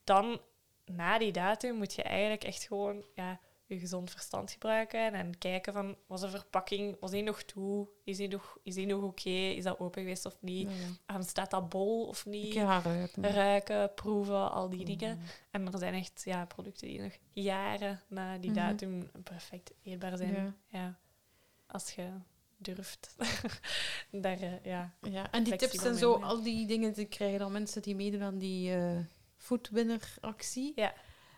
dan, na die datum, moet je eigenlijk echt gewoon ja, je gezond verstand gebruiken en kijken van, was de verpakking, was die nog toe? Is die nog, is die nog oké? Is dat open geweest of niet? Ja. Staat dat bol of niet? ruiken. Ruiken, proeven, al die dingen. Mhm. En er zijn echt ja, producten die nog jaren na die Mhm. datum perfect eetbaar zijn. Ja. Ja. Als je durft. Daar, eh, ja. Ja, en die tips en zo, al die dingen die krijgen dan mensen die meedoen aan die eh foodwinner-actie. Ja.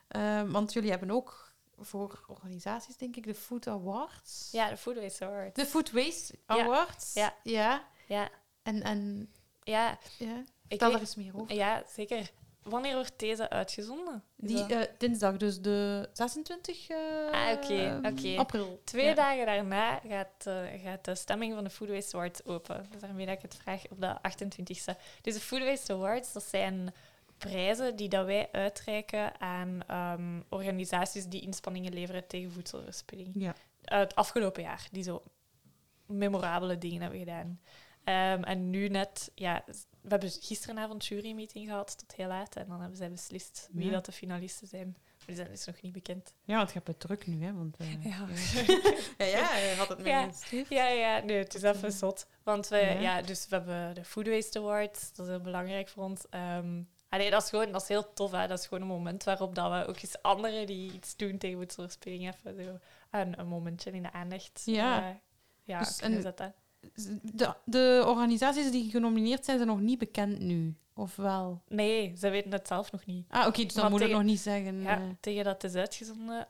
Eh, want jullie hebben ook voor organisaties, denk ik, de Food Awards. ja, de Food Waste Award. De Food Waste. Awards. Ja. ja. Ja, En, en ja, ja. ik vertel er eens meer over. ja, zeker. Wanneer wordt deze uitgezonden? Die eh, dinsdag, dus de 26 eh, Ah, oké, oké. april. Twee Ja. dagen daarna gaat, eh, gaat de stemming van de Food Waste Awards open. Dus daarmee dat ik het vraag op de 28e. Dus de Food Waste Awards, dat zijn prijzen die dat wij uitreiken aan ehm, organisaties die inspanningen leveren tegen voedselverspilling. Ja. Uit het afgelopen jaar, die zo memorabele dingen hebben gedaan. Ehm, en nu net, ja, we hebben gisteravond jurymeeting gehad tot heel laat. En dan hebben zij beslist wie Ja. dat de finalisten zijn. Maar die zijn dus nog niet bekend. ja, want je hebt het druk nu, hè. Want, eh, Ja. ja, ja, hij had het mij Ja. Ja, ja, nee, het is even zot. Want we, Ja. ja. dus we hebben de Food Waste Awards, dat is heel belangrijk voor ons. Ehm allee, dat is gewoon dat is heel tof. Hè. Dat is gewoon een moment waarop dat we ook eens anderen die iets doen tegen voedselverspilling even zo een, een momentje in de aandacht Ja. eh, ja, Dus kunnen en- zetten. De, de organisaties die genomineerd zijn, zijn nog niet bekend nu. Of wel? Nee, ze weten het zelf nog niet. Ah, oké, dus dan Maar moet ik nog niet zeggen. Ja, eh, tegen dat het is uitgezonden.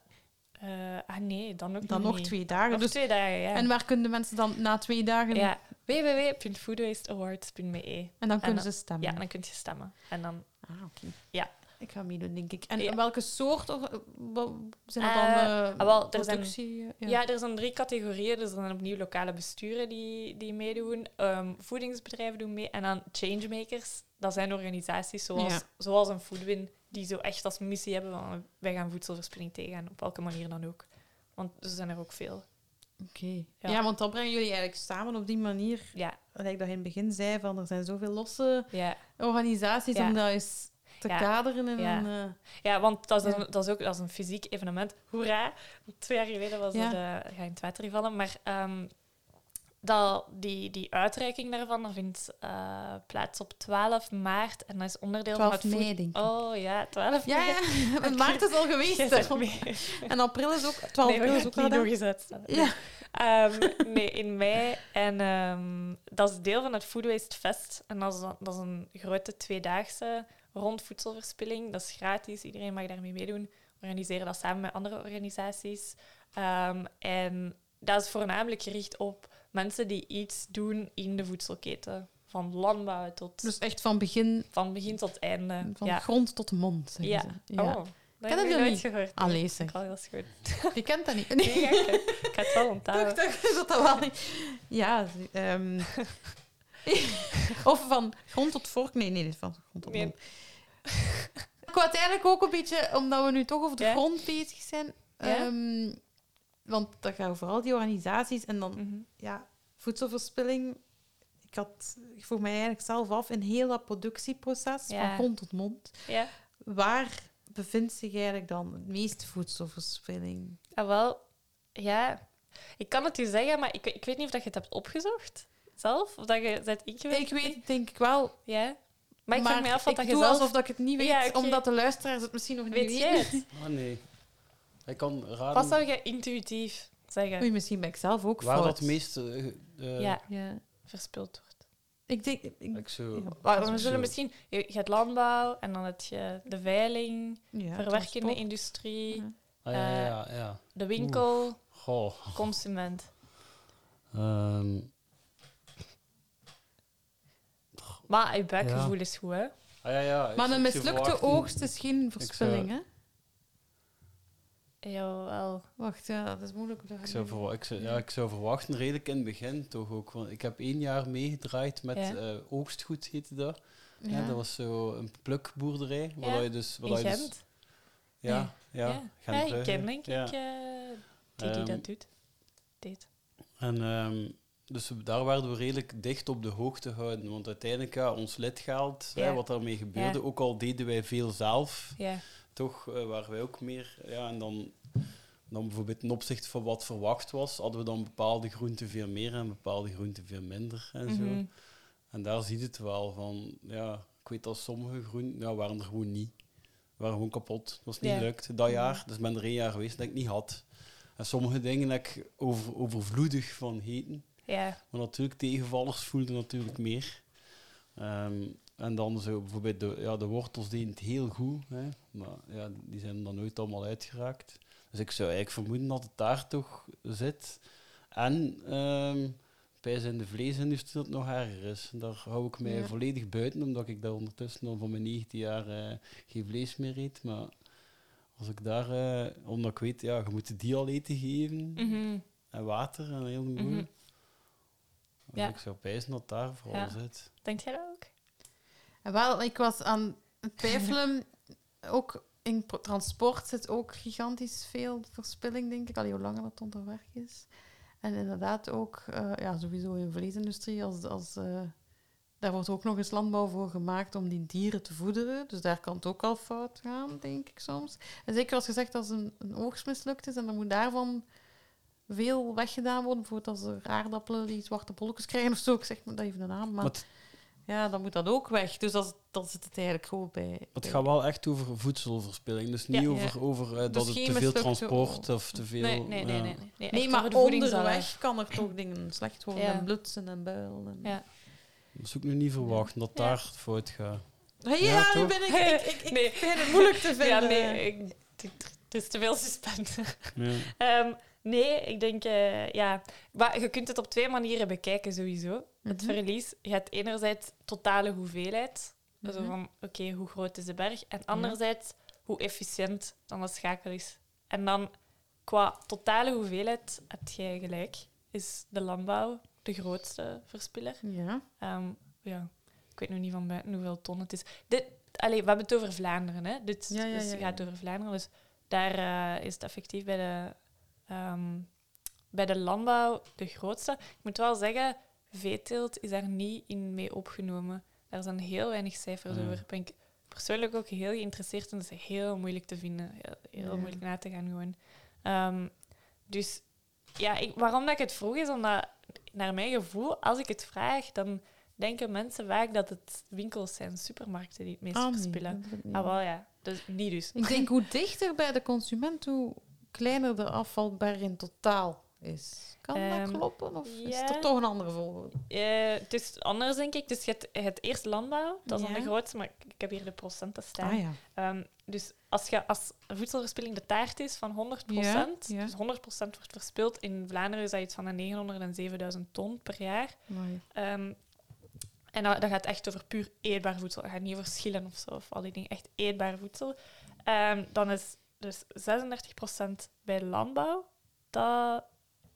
eh, ah nee, dan ook dan nog twee dagen. Nog Dus, twee dagen, ja. En waar kunnen de mensen dan na twee dagen... ja. www.foodwasteawards.be En dan kunnen ze stemmen. Ja, dan kun je stemmen. En dan Ah, oké. Ja. Ik ga meedoen, denk ik. En Ja. welke soort... zijn dat dan Eh, eh, ah, wel, er zijn- productie? eh, Ja. er zijn drie categorieën. Dus er zijn opnieuw lokale besturen die, die meedoen. Ehm, voedingsbedrijven doen mee. En dan changemakers. Dat zijn organisaties zoals, Ja. zoals een Foodwin, die zo echt als missie hebben van wij gaan voedselverspilling tegengaan, op welke manier dan ook. Want er zijn er ook veel. Oké. Ja. Ja. want dan brengen jullie eigenlijk samen op die manier... Ja, dat je in het begin zei, van er zijn zoveel losse ja. organisaties om dat eens te Ja. kaderen. En Ja. een, eh, ja want dat is, Ja. een, dat is ook dat is een fysiek evenement. Hoera! Twee jaar geleden was het... eh, ga in het water vallen. Maar ehm, dat, die, die uitreiking daarvan dat vindt eh, plaats op 12 maart. En dat is onderdeel 12 van het mei. Oh ja, 12 Ja, mei. ja. Maart is al geweest. En april is ook... 12 Nee, april is ook niet uitstellen. Ja. Ehm, nee, in mei. En ehm, dat is deel van het Food Waste Fest. En dat is, dat is een grote tweedaagse rond voedselverspilling. Dat is gratis, iedereen mag daarmee meedoen. We organiseren dat samen met andere organisaties. Ehm, en dat is voornamelijk gericht op mensen die iets doen in de voedselketen. Van landbouw tot... Dus echt van begin, van begin tot einde. van ja. grond tot mond, Ja. ze. Ja. Oh, dat heb je nooit niet? gehoord. Allee, zeg. Oh, dat is goed. Je kent dat niet. Nee, ik, ik ga het wel onthouden. dat dat wel niet... Ja, ehm, of van grond tot vork. Nee, nee, van grond tot Nee. mond. Ik wou het eigenlijk ook een beetje, omdat we nu toch over de grond bezig zijn. Ja? Want dat gaat vooral die organisaties en dan Mhm. ja, voedselverspilling. Ik, had, ik vroeg mij eigenlijk zelf af in heel dat productieproces Ja. van grond tot mond. Ja. Waar bevindt zich eigenlijk dan het meeste voedselverspilling? Ah, wel, ja. Ik kan het u zeggen, maar ik, ik weet niet of dat je het hebt opgezocht zelf. Of dat je bent ingewikkeld. Ik weet, denk ik wel. Ja. Maar ik vraag me af wat dat je doe zelf... alsof dat ik het niet weet, Ja, omdat de luisteraars het misschien nog niet Weet weten. Ah, nee. Ik kan raden Wat zou je intuïtief zeggen? Oei, misschien ben ik zelf ook waar fout. dat meest... eh, eh, ja, Ja. verspild wordt. Ik denk... Ik, Ik zou... ja. Maar we Zo. zullen misschien... Je je hebt landbouw en dan heb je de veiling, Ja, verwerkende industrie, Ja. Ah, ja, ja, ja. de winkel, Goh. consument. Ehm, Maar je buikgevoel Ja. is goed, hè? ah, ja, ja. Maar een mislukte oogst is geen verspilling, hè? Jawel. Wacht, ja, dat is moeilijk. Ik zou, verwa- ik, zou, ja, ik zou verwachten, redelijk in het begin toch ook. Want ik heb één jaar meegedraaid met Ja. eh, oogstgoed, heette dat. Ja. Ja. dat was zo een plukboerderij. Waar Ja, je dus, waar In je dus, ja, ja, Ja, Gent, ja ik ken denk Ja. ik eh, die die Ehm, dat doet. Deed. En ehm, dus daar werden we redelijk dicht op de hoogte gehouden. Want uiteindelijk, ja, ons lidgeld, Ja. hè, wat daarmee gebeurde, Ja. ook al deden wij veel zelf, Ja. toch eh, waren wij ook meer. Ja, en dan, dan bijvoorbeeld ten opzichte van wat verwacht was, hadden we dan bepaalde groenten veel meer en bepaalde groenten veel minder. En, zo. Mhm. en daar zie je het wel van, ja, ik weet dat sommige groenten ja, waren er gewoon niet. Waren gewoon kapot. Dat was niet gelukt dat jaar. Dus ik ben er één jaar geweest dat ik niet had. En sommige dingen heb ik over, overvloedig van eten. Ja. Maar natuurlijk, tegenvallers voelden natuurlijk meer. Ehm, en dan zo bijvoorbeeld de, ja, de wortels deden het heel goed. Hè, maar ja, die zijn dan nooit allemaal uitgeraakt. Dus ik zou eigenlijk vermoeden dat het daar toch zit. En ehm bij in de vleesindustrie dat het nog erger is. Daar hou ik mij Ja. volledig buiten, omdat ik daar ondertussen dan van mijn 19 jaar eh, geen vlees meer eet. Maar als ik daar, eh, omdat ik weet, ja, je moet de die al eten geven. Mhm. En water en heel moe. Mhm. Dus Ja. ik zou pijzen dat daar vooral Ja. zit. Denk jij dat ook? En wel, ik was aan het twijfelen. ook in transport zit ook gigantisch veel verspilling, denk ik. Al hoe langer dat onderweg is. En inderdaad ook, eh, ja, sowieso in de vleesindustrie, als, als, eh, daar wordt ook nog eens landbouw voor gemaakt om die dieren te voederen. Dus daar kan het ook al fout gaan, denk ik soms. En zeker als gezegd als een, een oogst mislukt is en dan moet daarvan veel weggedaan worden. Bijvoorbeeld als er aardappelen die zwarte bolletjes krijgen of zo. Ik zeg maar dat even een naam, maar... Ja, dan moet dat ook weg. Dus dat, dan zit het eigenlijk gewoon bij. het gaat wel echt over voedselverspilling. Dus niet Ja. over, over eh, dat Dus het geen te veel transport of te veel... nee, nee, nee, ja. nee. Nee, nee, maar onderweg kan er toch dingen slecht worden. Ja. En blutsen en builen. En... Ja. Dat is ook nu niet verwacht dat Ja. daar het fout gaat. Ja, ja, nu ben ik... Ik, ik, ik Nee. vind het moeilijk te vinden. Ja, nee, ik, het het is te veel suspense. Ja. Ehm, nee, ik denk, eh, ja. Maar je kunt het op twee manieren bekijken sowieso. Het Mhm. verlies, je hebt enerzijds totale hoeveelheid. Zo Mhm. van, oké, hoe groot is de berg? En anderzijds, hoe efficiënt dan de schakel is. En dan, qua totale hoeveelheid, heb jij gelijk. Is de landbouw de grootste verspiller. Ja. Ehm, ja, ik weet nog niet van buiten hoeveel ton het is. Dit, allee, we hebben het over Vlaanderen. Hè? Dit Ja, ja, dus gaat over Vlaanderen. Dus daar eh, is het effectief bij de, ehm, bij de landbouw de grootste. Ik moet wel zeggen, veeteelt is daar niet in mee opgenomen. Daar zijn heel weinig cijfers over. Daar ben ik persoonlijk ook heel geïnteresseerd in. Dat is heel moeilijk te vinden. Heel, heel Ja. moeilijk na te gaan gewoon. Ehm, dus ja, ik, waarom dat ik het vroeg is omdat naar mijn gevoel, als ik het vraag, dan denken mensen vaak dat het winkels zijn, supermarkten die het meest nee, verspillen. dat- nee. Ah, wel ja. Dus niet dus. Ik denk hoe dichter bij de consument, hoe kleiner de afvalberg in totaal is. Kan Ehm, dat kloppen? Of is er toch een andere volgorde? Eh, het is anders, denk ik. Dus je hebt, je hebt eerst landbouw, dat is dan de grootste, maar ik, heb hier de procenten staan. Ah ja. Ehm, dus als, je, als voedselverspilling de taart is van 100%, Ja, ja. dus 100% wordt verspild, in Vlaanderen is dat iets van de 900 en 7000 ton per jaar. Ehm, en dat, dat gaat echt over puur eetbaar voedsel. Dat gaat niet over schillen of zo, of al die dingen. Echt eetbaar voedsel. Ehm, dan is dus 36% bij landbouw dat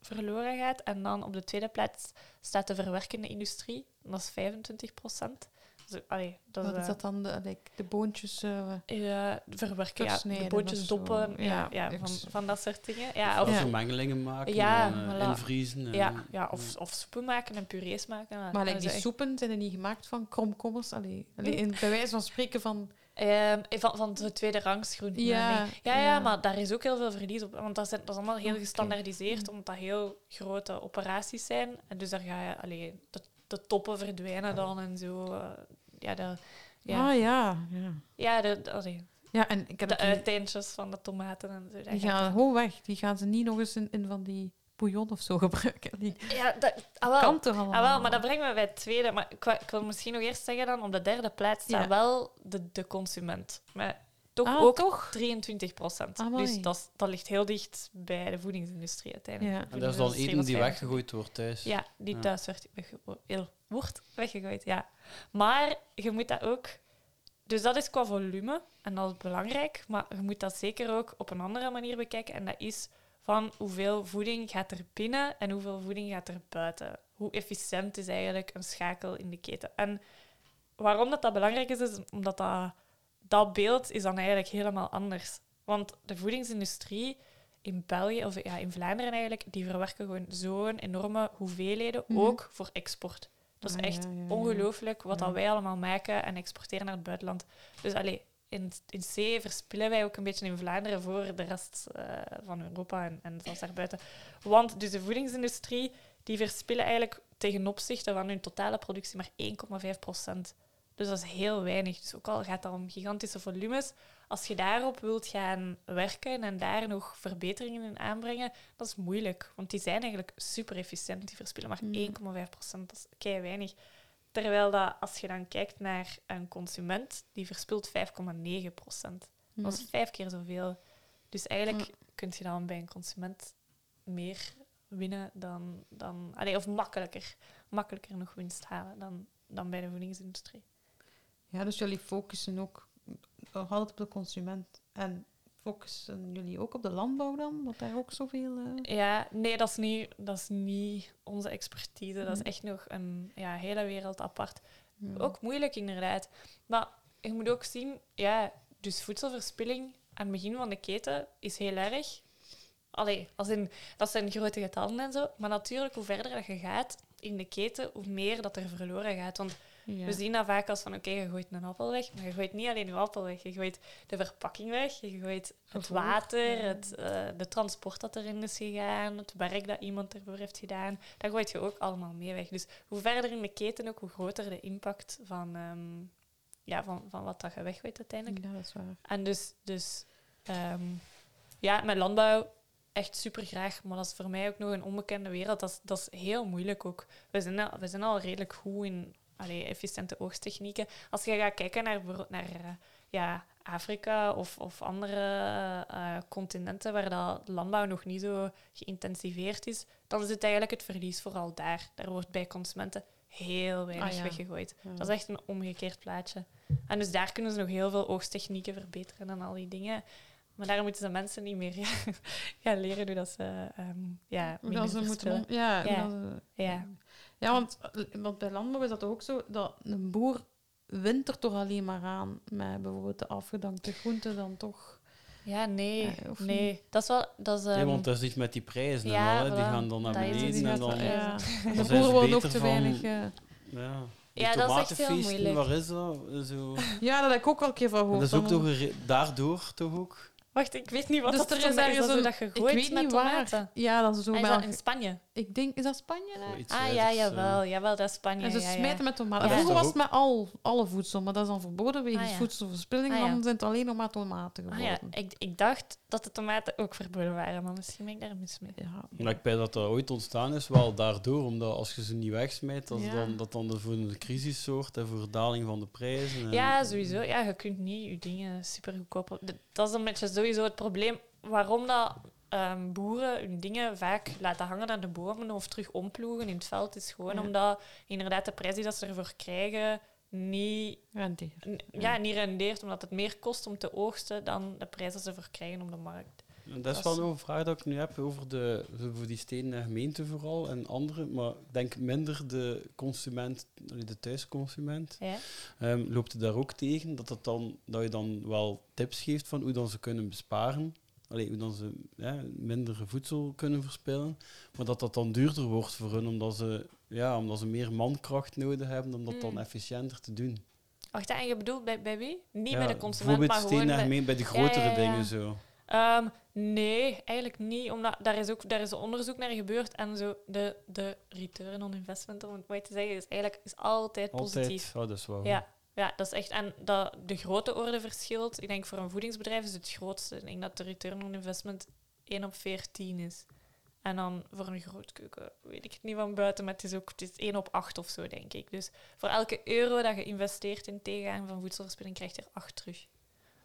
verloren gaat. En dan op de tweede plaats staat de verwerkende industrie. Dat is 25%. Dus, allee, dat is, Wat is eh, dat dan? De, like, de boontjes... eh, ja, verwerken, ja, de zo. doppen, ja, Ja, van, van dat soort dingen. Ja, Of of, Ja. mengelingen maken Ja, en eh, voilà. invriezen. En, ja, ja, of, of soepen maken en purees maken. Maar like, die echt- soepen zijn er niet gemaakt van kromkommers. Allee, allee, in, bij wijze van spreken van... Ehm, van, van de tweede rangsgroenten. Ja, nee. ja, ja, ja. maar daar is ook heel veel verlies op. Want dat, zijn, dat is allemaal heel gestandaardiseerd, omdat dat heel grote operaties zijn. En dus daar ga je, allee, de, de toppen verdwijnen dan en zo. eh, ja, de, ja. Ah ja, ja. ja, de, allee, Ja, en ik heb de uiteindjes van de tomaten en zo. Die gaan gewoon weg. Die gaan ze niet nog eens in, in van die bouillon of zo gebruiken. Die Ja, dat ah, wel. kan toch allemaal? Ah, wel, maar dat brengt me bij het tweede. Maar ik, wil misschien nog eerst zeggen dan, op de derde plaats staat Ja. wel de, de consument. Maar toch Ah, ook toch? 23 procent. Dus dat, dat ligt heel dicht bij de voedingsindustrie uiteindelijk. Ja. En dat is dan eten die was weggegooid wordt thuis. Ja, die Ja. thuis werd, wegge- heel- wordt weggegooid, ja. Maar je moet dat ook... Dus dat is qua volume, en dat is belangrijk, maar je moet dat zeker ook op een andere manier bekijken. En dat is van hoeveel voeding gaat er binnen en hoeveel voeding gaat er buiten. Hoe efficiënt is eigenlijk een schakel in de keten. En waarom dat, dat belangrijk is, is omdat dat, dat beeld is dan eigenlijk helemaal anders. Want de voedingsindustrie in België, of ja, in Vlaanderen eigenlijk, die verwerken gewoon zo'n enorme hoeveelheden, Mhm. ook voor export. Dat is Ah, echt ja, ja, ja. ongelooflijk wat dat wij allemaal maken en exporteren naar het buitenland. Dus allee, in, in C verspillen wij ook een beetje in Vlaanderen voor de rest eh, van Europa en, en zelfs daarbuiten. Want dus de voedingsindustrie, die verspillen eigenlijk ten opzichte van hun totale productie maar 1,5 procent. Dus dat is heel weinig. Dus ook al gaat dat om gigantische volumes, als je daarop wilt gaan werken en daar nog verbeteringen in aanbrengen, dat is moeilijk. Want die zijn eigenlijk super efficiënt. Die verspillen maar Mm. 1,5 procent. Dat is kei weinig. Terwijl dat, als je dan kijkt naar een consument, die verspilt 5,9 procent. Dat is vijf keer zoveel. Dus eigenlijk kun je dan bij een consument meer winnen dan... dan allee, of makkelijker, makkelijker nog winst halen dan, dan bij de voedingsindustrie. Ja, dus jullie focussen ook nog altijd op de consument. En focussen jullie ook op de landbouw dan? Dat daar ook zoveel... eh, Ja, nee, dat is niet, dat is niet onze expertise. Dat is Mm. echt nog een ja, hele wereld apart. ja. Ook moeilijk, inderdaad. Maar je moet ook zien, ja, dus voedselverspilling aan het begin van de keten is heel erg. Allee, als in, dat zijn grote getallen en zo. Maar natuurlijk, hoe verder dat je gaat in de keten, hoe meer dat er verloren gaat. Want Ja. we zien dat vaak als van, oké, je gooit een appel weg. Maar je gooit niet alleen je appel weg. Je gooit de verpakking weg. Je gooit het water, ja. het, eh, de transport dat erin is gegaan, het werk dat iemand ervoor heeft gedaan. Dat gooit je ook allemaal mee weg. Dus hoe verder in de keten ook, hoe groter de impact van, ehm, ja, van, van wat dat je weggooit uiteindelijk. Ja, dat is waar. En dus, dus ehm, ja, met landbouw echt super graag, maar dat is voor mij ook nog een onbekende wereld. Dat is, dat is heel moeilijk ook. We zijn al, we zijn al redelijk goed in allee, efficiënte oogstechnieken. Als je gaat kijken naar, naar eh, ja, Afrika of, of andere eh, continenten waar dat landbouw nog niet zo geïntensiveerd is, dan is het eigenlijk het verlies vooral daar. Daar wordt bij consumenten heel weinig Ah, ja. weggegooid. Ja. Dat is echt een omgekeerd plaatje. En dus daar kunnen ze nog heel veel oogstechnieken verbeteren en al die dingen. Maar daar moeten de mensen niet meer gaan leren hoe dat ze um, ja, dat ze moeten... Ja, Ja. ze- Ja. Ja, want, want bij landbouw is dat ook zo dat een boer wint er toch alleen maar aan met bijvoorbeeld de afgedankte groenten dan toch. Ja, nee. Eh, of nee. Dat is wel... Dat is, Nee, ehm, want dat is iets met die prijzen ja, en al, die gaan dan naar Dat beneden en dan... ja. De zijn boer ze wil beter nog te van- weinig. eh, Ja. Die Ja, dat is echt heel moeilijk. waar is dat? Zo. Ja, dat heb ik ook wel een keer van Dat gehoord. is ook toch daardoor toch ook? Wacht, ik weet niet wat Dus dat er is. is Is dat ergens zo een- dat je Ik gooit weet met niet waar. tomaten? Ja, dat is zo Ah, is dat in Spanje? Ik denk, is dat Spanje? Ah, ja, wijzers, jawel. eh. Jawel, dat is Spanje. En ze ja, ja. smijten met tomaten. Ja. Vroeger was het met al, alle voedsel, maar dat is dan verboden wegens Ah, ja. voedselverspilling. Ah, ja. Dan zijn het alleen nog maar tomaten Ah, geworden. ja. ik, ik dacht dat de tomaten ook verboden waren, maar misschien ben ik daar mis mee. Ja. Maar ik denk dat dat ooit ontstaan is, wel daardoor, omdat als je ze niet wegsmijt, dat Ja. dan, dat dan voor een crisis zorgt en voor daling van de prijzen. En, Ja, sowieso. Ja, je kunt niet je dingen super goedkoop... Dat is een beetje sowieso het probleem waarom dat, ehm, boeren hun dingen vaak laten hangen aan de bomen of terug omploegen in het veld. is gewoon Ja. omdat inderdaad de prijs die dat ze ervoor krijgen niet, Rendeert. ja, niet rendeert, omdat het meer kost om te oogsten dan de prijs dat ze ervoor krijgen op de markt. En dat is wel nog een vraag dat ik nu heb over de, voor die steden gemeente vooral en andere, maar ik denk minder de consument, de thuisconsument. Ja? Ehm, loopt het daar ook tegen dat, dat, dan, dat je dan wel tips geeft van hoe dan ze kunnen besparen? Allee, hoe dan ze ja, minder voedsel kunnen verspillen. Maar dat dat dan duurder wordt voor hun, omdat ze, ja, omdat ze meer mankracht nodig hebben om dat dan Mm. efficiënter te doen. Wacht, en je bedoelt bij, bij wie? Niet Ja, bij de consument, maar gewoon bij... bij de grotere ja, dingen zo. Ehm, nee, eigenlijk niet. Omdat daar is ook daar is onderzoek naar gebeurd. En zo de, de return on investment, om het mooi te zeggen, is eigenlijk is altijd positief. Oh, dat is wel. Ja, ja, dat is echt. En dat de grote orde verschilt. Ik denk voor een voedingsbedrijf is het grootste. Ik denk dat de return on investment 1 op 14 is. En dan voor een grootkeuken weet ik het niet van buiten, maar het is ook het is 1 op 8 of zo, denk ik. Dus voor elke euro dat je investeert in tegengaan van voedselverspilling, krijg je er 8 terug.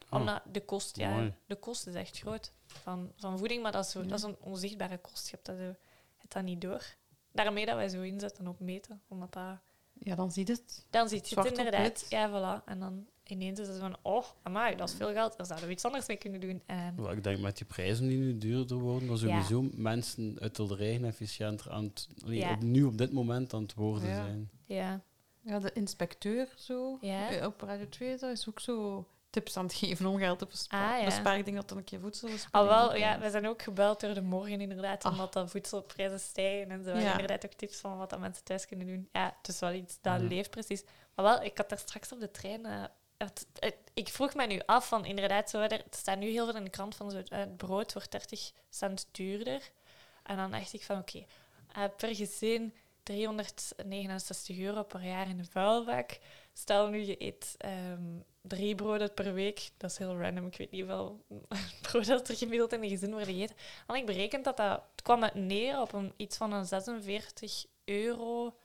Ah, Omdat de kost, ja, mooi. de kost is echt groot van, van voeding, maar dat is, zo, Ja. dat is een onzichtbare kost. Je hebt dat, zo, het dat niet door. Daarmee dat wij zo inzetten op meten, omdat dat... Ja, dan zie je het. Dan ziet je het inderdaad. Ja, voilà. En dan ineens is het van, oh, amai, dat is veel geld. Daar zouden we iets anders mee kunnen doen. En Wel, ik denk met die prijzen die nu duurder worden, dat sowieso mensen uit de eigen efficiënter aan het, Ja. op, nu op dit moment aan het worden Ja. zijn. ja, Ja, de inspecteur zo. Ja. Op Radio 2 dat is ook zo tips aan het geven om geld te besparen. Ah, ja. Bespaar ik denk dat dan een keer voedsel is. al wel, ja, we zijn ook gebeld door de morgen inderdaad, Ah. omdat de voedselprijzen stijgen. En zo. En inderdaad ook tips van wat dat mensen thuis kunnen doen. Ja, het is wel iets dat Mhm. leeft precies. Maar wel, ik had daar straks op de trein... eh, het- het- ik vroeg me nu af van inderdaad, zo, er staat nu heel veel in de krant van zo, eh, het brood wordt 30 cent duurder. En dan dacht ik van oké, eh, per gezin 369 euro per jaar in de vuilbak. Stel nu je eet ehm, drie broden per week, dat is heel random, ik weet niet hoeveel brood dat er gemiddeld in een gezin wordt gegeten. En ik berekend dat dat, het kwam het neer op een, iets van een 46 euro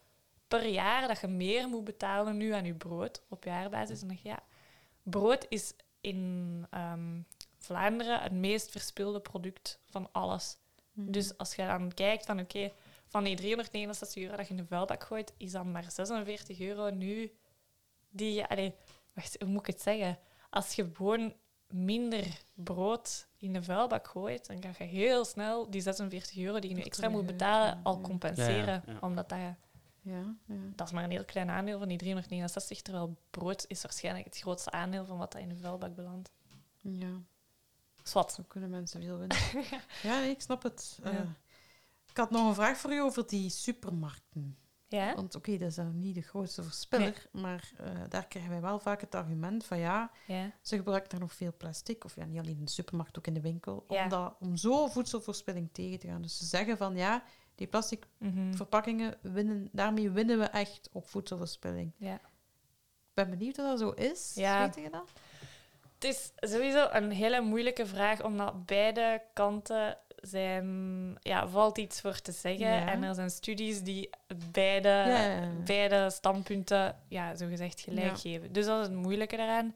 per jaar dat je meer moet betalen nu aan je brood op jaarbasis. En dan ik, ja, brood is in ehm, Vlaanderen het meest verspilde product van alles. Mhm. Dus als je dan kijkt van oké, van die 369 euro dat je in de vuilbak gooit, is dan maar 46 euro nu die je... Wacht, hoe moet ik het zeggen? Als je gewoon minder brood in de vuilbak gooit, dan kan je heel snel die 46 euro die je nu extra moet betalen al compenseren. Ja, ja, ja. Omdat dat, Ja, ja. dat is maar een heel klein aandeel van die 369, terwijl brood is waarschijnlijk het grootste aandeel van wat dat in de vuilbak belandt. ja. Zwat. Zo kunnen mensen veel winnen. ja, nee, ik snap het. Ja. Eh, ik had nog een vraag voor u over die supermarkten. Ja? Want oké, dat is dan niet de grootste verspiller, maar eh, daar krijgen wij wel vaak het argument van ja, Ja. ze gebruiken daar nog veel plastic, of ja, niet alleen in de supermarkt, ook in de winkel, Ja. om, dat, om zo voedselverspilling tegen te gaan. Dus ze zeggen van ja, die plastic Mhm. verpakkingen, winnen, daarmee winnen we echt op voedselverspilling. ja. Ik ben benieuwd of dat zo is. Weet je dat? Het is sowieso een hele moeilijke vraag, omdat beide kanten zijn, ja, valt iets voor te zeggen. Ja. En er zijn studies die beide, Ja, beide standpunten, ja, zogezegd gelijk Ja. geven. Dus dat is het moeilijke daaraan.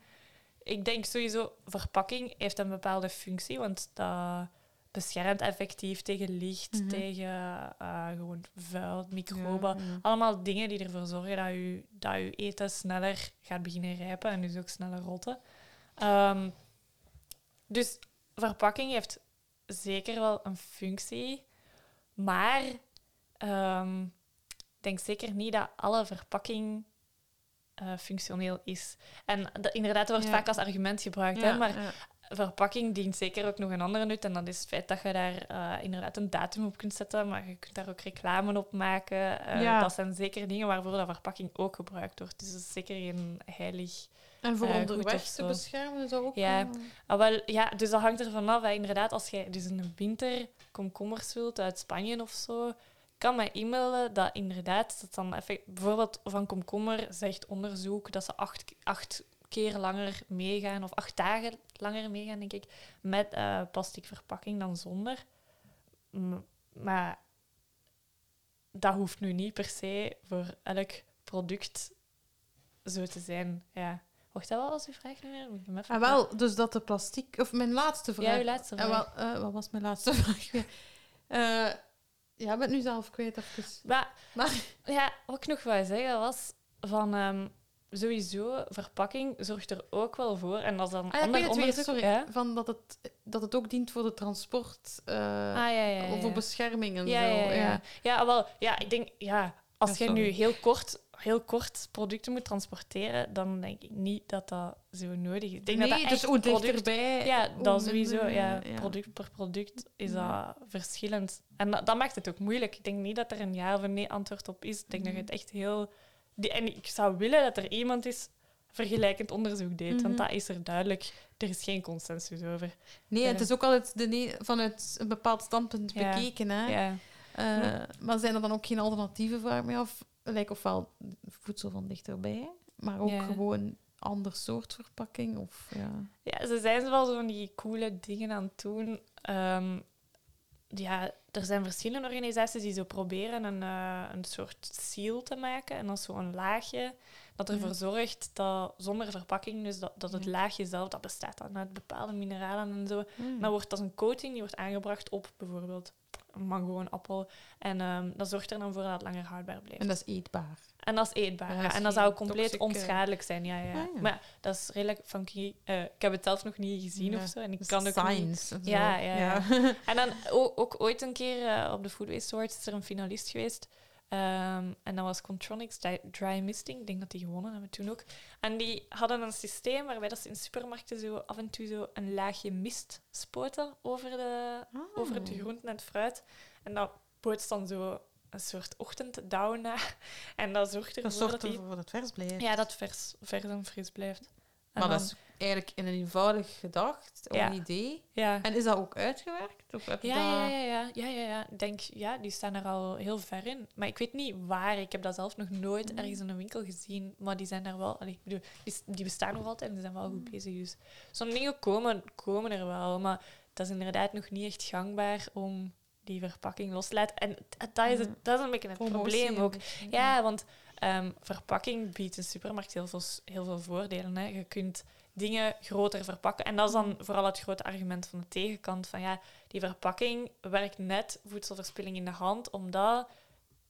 Ik denk sowieso, verpakking heeft een bepaalde functie, want dat beschermt effectief tegen licht, Mhm. tegen eh, gewoon vuil, microben. Allemaal dingen die ervoor zorgen dat je, dat je eten sneller gaat beginnen rijpen en dus ook sneller rotten. Ehm, dus verpakking heeft zeker wel een functie, maar ehm, ik denk zeker niet dat alle verpakking eh, functioneel is. En inderdaad, dat wordt Ja. vaak als argument gebruikt, Ja, hè, maar ja. verpakking dient zeker ook nog een andere nut. En dat is het feit dat je daar eh, inderdaad een datum op kunt zetten, maar je kunt daar ook reclame op maken. Eh. Dat zijn zeker dingen waarvoor dat verpakking ook gebruikt wordt. Dus dat is zeker geen heilig En voor eh, onderweg te beschermen zou ook... Ja. Ah, wel, ja, dus dat hangt ervan af. Hè. Inderdaad, als jij dus in de winter komkommers wilt uit Spanje of zo, kan mij e-mailen dat inderdaad, dat dan effect, bijvoorbeeld van komkommer zegt onderzoek dat ze acht, acht keer langer meegaan, of acht dagen langer meegaan, denk ik, met eh, plastic verpakking dan zonder. M- maar dat hoeft nu niet per se voor elk product zo te zijn. Ja. Mocht dat wel als uw vraag? Moet ik even- Ah, wel, dus dat de plastic... Of mijn laatste vraag. Ja, uw laatste Eh, vraag. wel, eh, wat was mijn laatste vraag weer? Eh, ja, ik ben nu zelf kwijt even. Maar, Maar- ja, wat ik nog wou zeggen was van ehm, sowieso verpakking zorgt er ook wel voor en dat is dan Ah, ja, ander weer, sorry. Van dat, het, dat het ook dient voor de transport... eh, Ah, ja, ja, ja. Of voor bescherming en ja, zo. ja, ja. Ja, wel, ja, ik denk, ja, als je nu heel kort, heel kort producten moet transporteren, dan denk ik niet dat dat zo nodig is. Ik denk nee, dat dat dus hoe product- dichterbij... Ja, dat sowieso. Ja. Product per product is dat verschillend. En dat, dat maakt het ook moeilijk. Ik denk niet dat er een ja of een nee antwoord op is. Ik denk dat je Mhm. het echt heel... Die, en ik zou willen dat er iemand is vergelijkend onderzoek deed. Mhm. Want dat is er duidelijk. Er is geen consensus over. Nee, het is ook altijd de ne- vanuit een bepaald standpunt Ja. bekeken. Hè? Ja. Eh, Ja. Maar zijn er dan ook geen alternatieven, vraag me af. Like, ofwel voedsel van dichterbij, maar ook Ja. gewoon ander soort verpakking. Of, ja. ja, ze zijn wel zo van die coole dingen aan het doen. Ehm, ja, er zijn verschillende organisaties die zo proberen een, eh, een soort seal te maken. En dat is zo'n laagje dat ervoor Ja. zorgt dat zonder verpakking, dus dat, dat het Ja. laagje zelf, dat bestaat dan uit bepaalde mineralen en zo. Hmm. Dan wordt dat een coating die wordt aangebracht op bijvoorbeeld mango, een appel. En ehm, dat zorgt er dan voor dat het langer houdbaar blijft. En dat is eetbaar. En dat is eetbaar. Ja, Ja, dat is en dat zou compleet toxic, eh, onschadelijk zijn. Ja, ja. Ah, ja. Maar dat is redelijk funky. Eh, ik heb het zelf nog niet gezien Ja, of zo. En ik kan ook niet... science. en zo. Ja, ja, ja. En dan ook, ook ooit een keer eh, op de Food Waste Awards is er een finalist geweest. Ehm, en dat was Contronics Dry, Misting. Ik denk dat die gewonnen hebben toen ook. En die hadden een systeem waarbij dat ze in supermarkten zo af en toe zo een laagje mist spoten over, de, Ah. over het groenten en het fruit. En dat bootst dan zo een soort ochtenddauw na. En dat zorgt Dat ervoor dat, die, ervoor dat het vers blijft. ja, dat het vers, vers en fris blijft. Maar dat is eigenlijk in een eenvoudig gedacht, of Ja. een idee. ja. En is dat ook uitgewerkt? Of Ja, dat... ja, ja, ja, ja, ja, ja. Ik denk, ja, die staan er al heel ver in. Maar ik weet niet waar. Ik heb dat zelf nog nooit Mm. ergens in een winkel gezien. Maar die zijn daar wel... Allee, ik bedoel, die, die bestaan nog altijd en die zijn wel Mm. goed bezig. Dus zo'n dingen komen, komen er wel. Maar dat is inderdaad nog niet echt gangbaar om die verpakking los te laten. En dat is, het, Ja. dat is een beetje het Promotie probleem ook. Ja, want ehm, verpakking biedt een supermarkt heel veel, heel veel voordelen. Hè. Je kunt dingen groter verpakken. En dat is dan vooral het grote argument van de tegenkant. Van ja, die verpakking werkt net voedselverspilling in de hand, omdat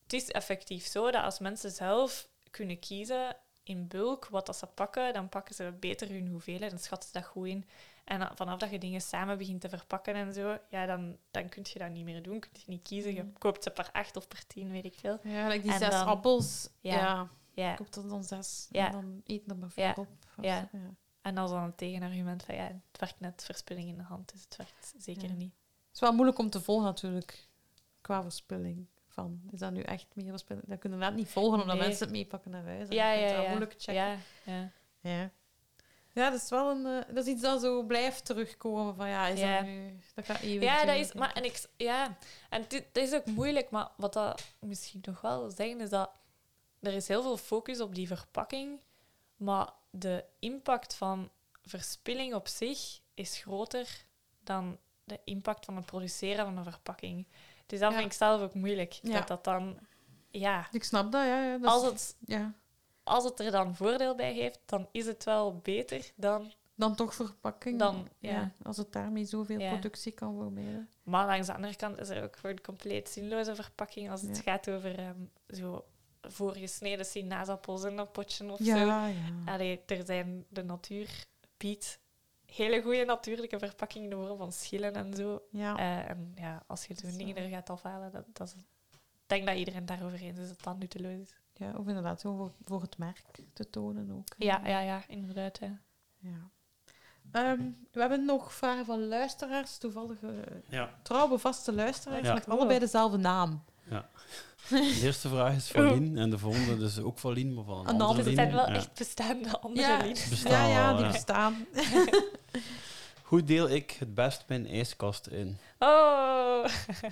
het is effectief zo dat als mensen zelf kunnen kiezen in bulk wat dat ze pakken, dan pakken ze beter hun hoeveelheid en schatten ze dat goed in. En vanaf dat je dingen samen begint te verpakken en zo, ja, dan, dan kun je dat niet meer doen. Kun je niet kiezen. Je Mm. koopt ze per acht of per tien, weet ik veel. Ja, like die En zes dan- appels. Ja. Ja, Ja. koopt er dan zes. Ja. En dan eten er maar Ja. op. Ja. ja. En dat is dan een tegenargument van ja, het werkt net verspilling in de hand, dus het werkt zeker niet. Het is wel moeilijk om te volgen natuurlijk, qua verspilling. Van, is dat nu echt meer verspilling? Dat kunnen we net niet volgen, omdat Nee. mensen het meepakken naar huis. Ja, ja, dat ja. moeilijk checken. Ja, ja. Ja. Dat is wel een... eh, dat is iets dat zo blijft terugkomen. Van ja, is Ja. dat nu... Dat gaat eeuwig ja, dat is, maar, en ik, ja, en dit, dat is ook moeilijk, maar wat dat misschien nog wel wil zeggen is dat er is heel veel focus op die verpakking, maar de impact van verspilling op zich is groter dan de impact van het produceren van een verpakking. Dus dat Ja. vind ik zelf ook moeilijk. Ja. Dat dat dan, ja, Ik snap dat, ja. ja dat als het, ja. Als het er dan voordeel bij heeft, dan is het wel beter dan Dan toch verpakking. Dan, ja. Als het daarmee zoveel Ja. productie kan vermijden. Maar langs de andere kant is er ook gewoon compleet zinloze verpakking als het Ja. gaat over ehm, zo voorgesneden sinaasappels in een potje of zo. Allee, er zijn de natuur biedt hele goede natuurlijke verpakkingen in de vorm van schillen en zo. ja. Eh, en ja, als je zo'n dingen er gaat afhalen, dat, dat is, ik denk dat iedereen daarover eens is dat dat nutteloos is. Ja. Of inderdaad, zo voor, voor het merk te tonen ook. hè. Ja, ja, ja, inderdaad. Ja. Ja. Ehm, we hebben nog vragen van luisteraars, toevallig eh, Ja. trouwe vaste luisteraars Ja. met allebei dezelfde naam. De eerste vraag is van Lien en de volgende dus ook van Lien, maar van een Een andere Lien. zijn wel Ja. echt bestaande andere Ja. Bestaan ja, ja, die ja. bestaan. Hoe deel ik het best mijn ijskast in? Oh,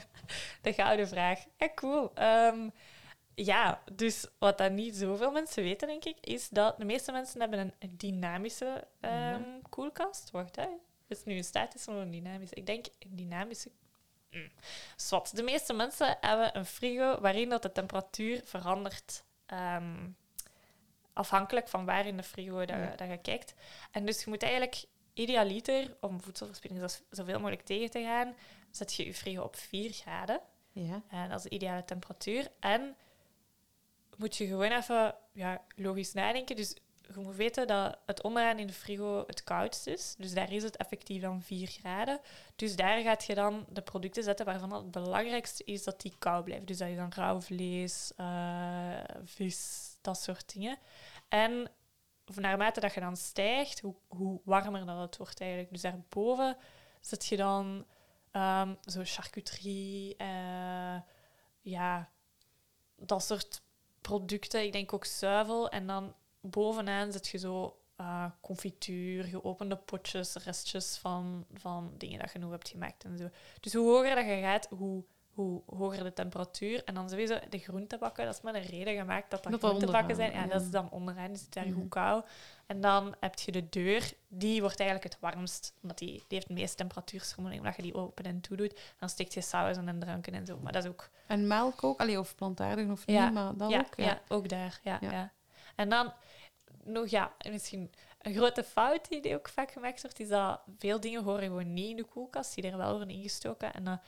de gouden vraag. Ja, cool. Ehm, ja, dus wat dan niet zoveel mensen weten, denk ik, is dat de meeste mensen hebben een dynamische Ja. koelkast. Wacht, hè. Is het nu een statische of een dynamische? Ik denk een dynamische. Mm. De meeste mensen hebben een frigo waarin dat de temperatuur verandert. ehm, afhankelijk van waar in de frigo dat, je- Ja. dat je kijkt. En dus je moet eigenlijk idealiter, om voedselverspilling zo- zoveel mogelijk tegen te gaan, zet je je frigo op 4 graden. Ja. En dat is de ideale temperatuur. En moet je gewoon even ja, logisch nadenken. Dus je moet weten dat het onderaan in de frigo het koudst is. Dus daar is het effectief dan 4 graden. Dus daar gaat je dan de producten zetten waarvan het belangrijkste is dat die koud blijven. Dus dat is dan rauw vlees, eh, vis, dat soort dingen. En naarmate dat je dan stijgt, hoe, hoe warmer dat het wordt eigenlijk. Dus daarboven zet je dan ehm, zo charcuterie, eh, ja, dat soort producten. Ik denk ook zuivel. En dan bovenaan zet je zo eh, confituur, geopende potjes, restjes van, van dingen dat je nog hebt gemaakt en zo. Dus hoe hoger dat je gaat, hoe, hoe hoger de temperatuur. En dan sowieso de groentebakken, dat is met een reden gemaakt dat dat, Dat groentebakken zijn. Ja, ja. dat is dan onderaan, die zit daar Mhm. goed koud. En dan heb je de deur, die wordt eigenlijk het warmst, omdat die, die heeft het meeste temperatuurschommeling, omdat je die open en toe doet. Dan steekt je sauzen en dranken en zo. Maar dat is ook En melk ook? Allee, of plantaardig of Ja. niet, maar dat ja, ook. ja. ook daar. Ja, Ja. ja. En dan nog, ja, misschien een grote fout die, die ook vaak gemaakt wordt, is dat veel dingen horen gewoon niet in de koelkast, die er wel worden ingestoken. En dan,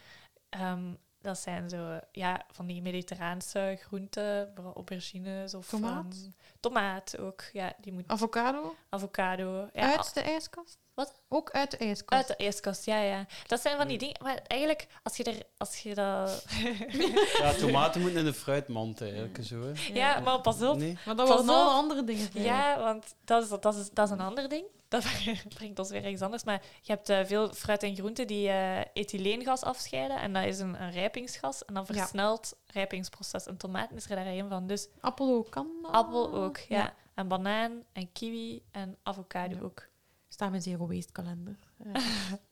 ehm, dat zijn zo, ja, van die mediterraanse groenten, bijvoorbeeld aubergines of... Tomaat? tomaat ook, ja, die moet... Avocado? avocado. Ja, uit de ijskast? Wat? Ook uit de ijskast. uit de ijskast, ja, ja. Dat zijn van die dingen... Maar eigenlijk, als je, er, als je dat... Ja, tomaten moeten in de fruitmand eigenlijk zo. Hè. ja, maar pas op. Nee? Maar dat alle op. andere dingen. Ja, want dat is, dat, is, dat is een ander ding. Dat brengt ons weer ergens anders. Maar je hebt eh, veel fruit en groenten die eh ethyleengas afscheiden. En dat is een, een rijpingsgas. En dan Ja. versnelt het rijpingsproces. En tomaten is er daar een van. Dus Appel ook kan dat? appel ook, ja. Ja. En banaan en kiwi en avocado Ja. ook. Staat mijn zero waste kalender.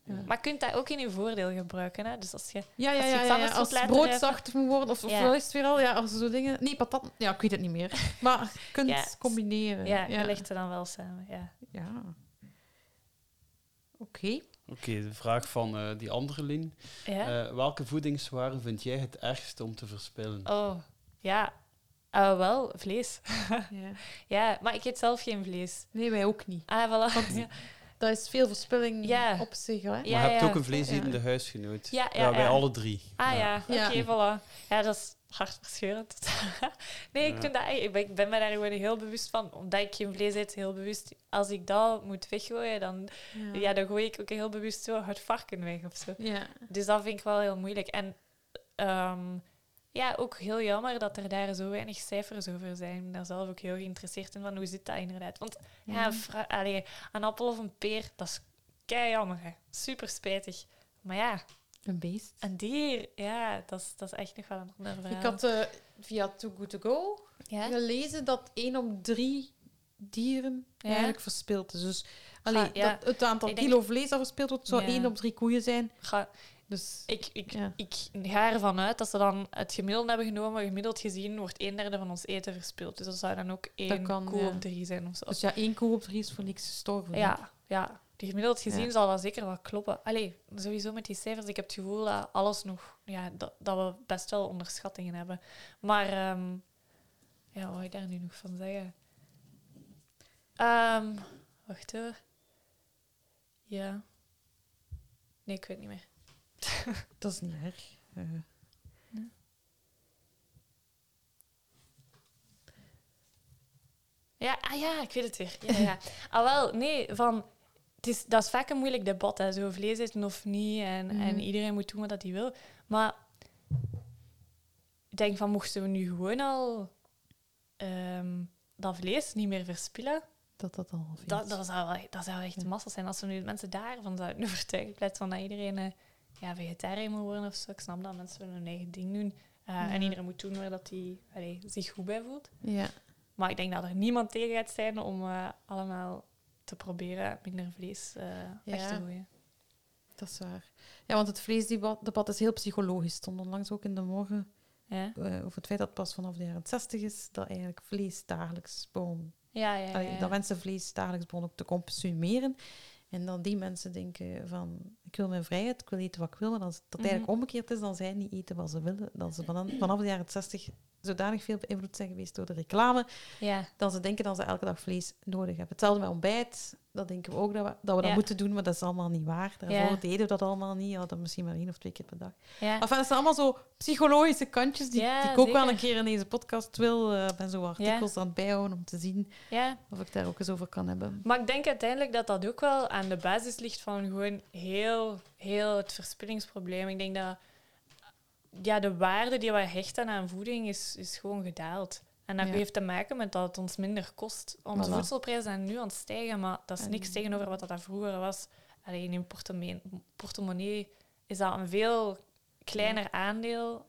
Ja. Maar je kunt dat ook in je voordeel gebruiken. Hè? Dus als je... Ja, ja, Als je ja, iets ja, anders ja. wilt Als laten brood zacht moet worden, of, of Ja. is het weer al? Ja, als zo dingen... Nee, patat... Ja, ik weet het niet meer. Maar je kunt Ja. combineren. Ja, ja. je legt ze dan wel samen. Ja. Ja. Oké. Oké, de vraag van eh, die andere Lien. ja? Eh, welke voedingswaren vind jij het ergste om te verspillen? oh, ja. Ah, wel, vlees. Ja. ja, maar ik eet zelf geen vlees. Nee, wij ook niet. Ah, voilà. Want- Ja. Dat is veel verspilling Ja. op zich, hè? Ja, maar je hebt ja. ook een vleesetende huisgenoot. Ja, ja, wij ja. alle drie. Ah ja, Ja. oké, voilà. Ja, dat is hartverscheurend. nee, ik, vind dat, ik, ben, ik ben me daar gewoon heel bewust van. Omdat ik geen vlees eet, heel bewust. Als ik dat moet weggooien, dan, Ja. ja, dan gooi ik ook heel bewust zo het varken weg of zo. Ja. Dus dat vind ik wel heel moeilijk. En ehm, ja, ook heel jammer dat er daar zo weinig cijfers over zijn. Ik ben daar zelf ook heel geïnteresseerd in van hoe zit dat inderdaad. Want ja, Ja. fra- allee, een appel of een peer, dat is kei jammer. Hè. Super spijtig. Maar ja, Een beest. een dier, ja, dat is, dat is echt nog wel een ander verhaal. Ik had eh, via Too Good To Go ja? gelezen dat één op drie dieren Ja? eigenlijk verspild is. Dus allee, Ah, ja. dat het aantal denk- kilo vlees dat verspild wordt, zou Ja. één op drie koeien zijn. Ga, Dus ik, ik, Ja. ik ga ervan uit dat ze dan het gemiddelde hebben genomen. Gemiddeld gezien wordt een derde van ons eten verspild. Dus dat zou dan ook één kan, koe ja. op drie zijn of zo. Dus ja, één koe op drie is voor niks gestorven. hè. Ja, ja. Die gemiddeld gezien Ja. zal dat zeker wel kloppen. Allee, sowieso met die cijfers. Ik heb het gevoel dat alles nog... Ja, dat, dat we best wel onderschattingen hebben. Maar... ehm, ja, wat wil ik daar nu nog van zeggen? Ehm, wacht hoor. Ja. Nee, ik weet niet meer. Dat is niet erg. Eh, Ja, ah ja, ik weet het weer. Ja, ja. ah wel, nee, van... Het is, dat is vaak een moeilijk debat, hè. Zo vlees eten of niet. En, Mhm. en iedereen moet doen wat hij wil. Maar ik denk van, mochten we nu gewoon al ehm, dat vlees niet meer verspillen, dat dat al dat, dat, zou, wel- dat zou echt Ja. massa zijn. Als we nu de mensen daarvan zouden overtuigen, in plaats van dat iedereen eh, ja, vegetariër moet worden of zo. Ik snap dat mensen willen hun eigen ding doen. Eh, Ja. En iedereen moet doen waar dat hij allee, zich goed bij voelt. Ja. Maar ik denk dat er niemand tegen gaat zijn om eh, allemaal te proberen minder vlees weg Ja. te gooien. Dat is waar. Ja, want het vleesdebat debat is heel psychologisch. stond onlangs ook in de morgen Ja, over het feit dat pas vanaf de jaren 60 is dat eigenlijk vlees dagelijks begon. ja, ja. ja, ja. Dat mensen vlees dagelijks begonnen ook te consumeren. En dan die mensen denken van, ik wil mijn vrijheid, ik wil eten wat ik wil. Maar als het Mhm. eigenlijk omgekeerd is, dan zij niet eten wat ze willen. Dat ze vanaf, vanaf de jaren 60 zodanig veel beïnvloed zijn geweest door de reclame, ja. dat ze denken dat ze elke dag vlees nodig hebben. Hetzelfde met ontbijt. Dat denken we ook dat we dat, we dat Ja. moeten doen, maar dat is allemaal niet waar. Daarvoor Ja. deden we dat allemaal niet. Ja, dat misschien maar één of twee keer per dag. ja. Enfin, dat zijn allemaal zo psychologische kantjes die, ik ook wel een keer in deze podcast wil. Eh, Ik ben zo artikels aan het bijhouden om te zien ja. of ik daar ook eens over kan hebben. Maar ik denk uiteindelijk dat dat ook wel aan de basis ligt van gewoon heel, heel het verspillingsprobleem. Ik denk dat ja, de waarde die wij hechten aan voeding is, is gewoon gedaald. En dat Ja. heeft te maken met dat het ons minder kost. Onze Voilà. voedselprijzen zijn nu aan het stijgen, maar dat is niks tegenover wat dat vroeger was. Alleen in je portemonnee, portemonnee is dat een veel kleiner aandeel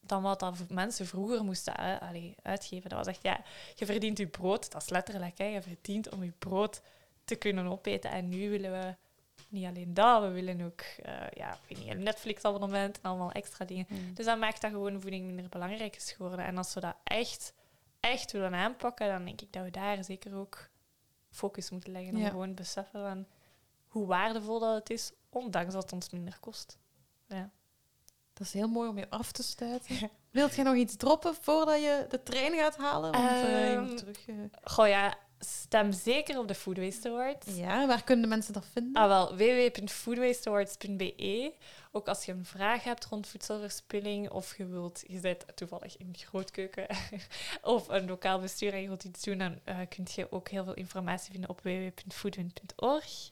dan wat dat mensen vroeger moesten allee, uitgeven. Dat was echt, ja, je verdient je brood, dat is letterlijk, hè, je verdient om je brood te kunnen opeten. En nu willen we niet alleen dat, we willen ook eh, ja, ik weet niet, een Netflix-abonnement en allemaal extra dingen. Dus dat maakt dat gewoon voeding minder belangrijk is geworden. En als we dat echt, echt willen aanpakken, dan denk ik dat we daar zeker ook focus moeten leggen. Om gewoon te beseffen van hoe waardevol dat het is, ondanks dat het ons minder kost. Ja. Dat is heel mooi om je af te sluiten. Wilt je nog iets droppen voordat je de trein gaat halen? Want eh, je moet Ehm, terug... eh, Goh ja, stem zeker op de Food Waste Awards. Ja, waar kunnen de mensen dat vinden? Ah, wel, www.foodwasteawards.be. Ook als je een vraag hebt rond voedselverspilling of je wilt, je bent toevallig in de grootkeuken of een lokaal bestuur en je wilt iets doen, dan eh kun je ook heel veel informatie vinden op www.foodwin.org.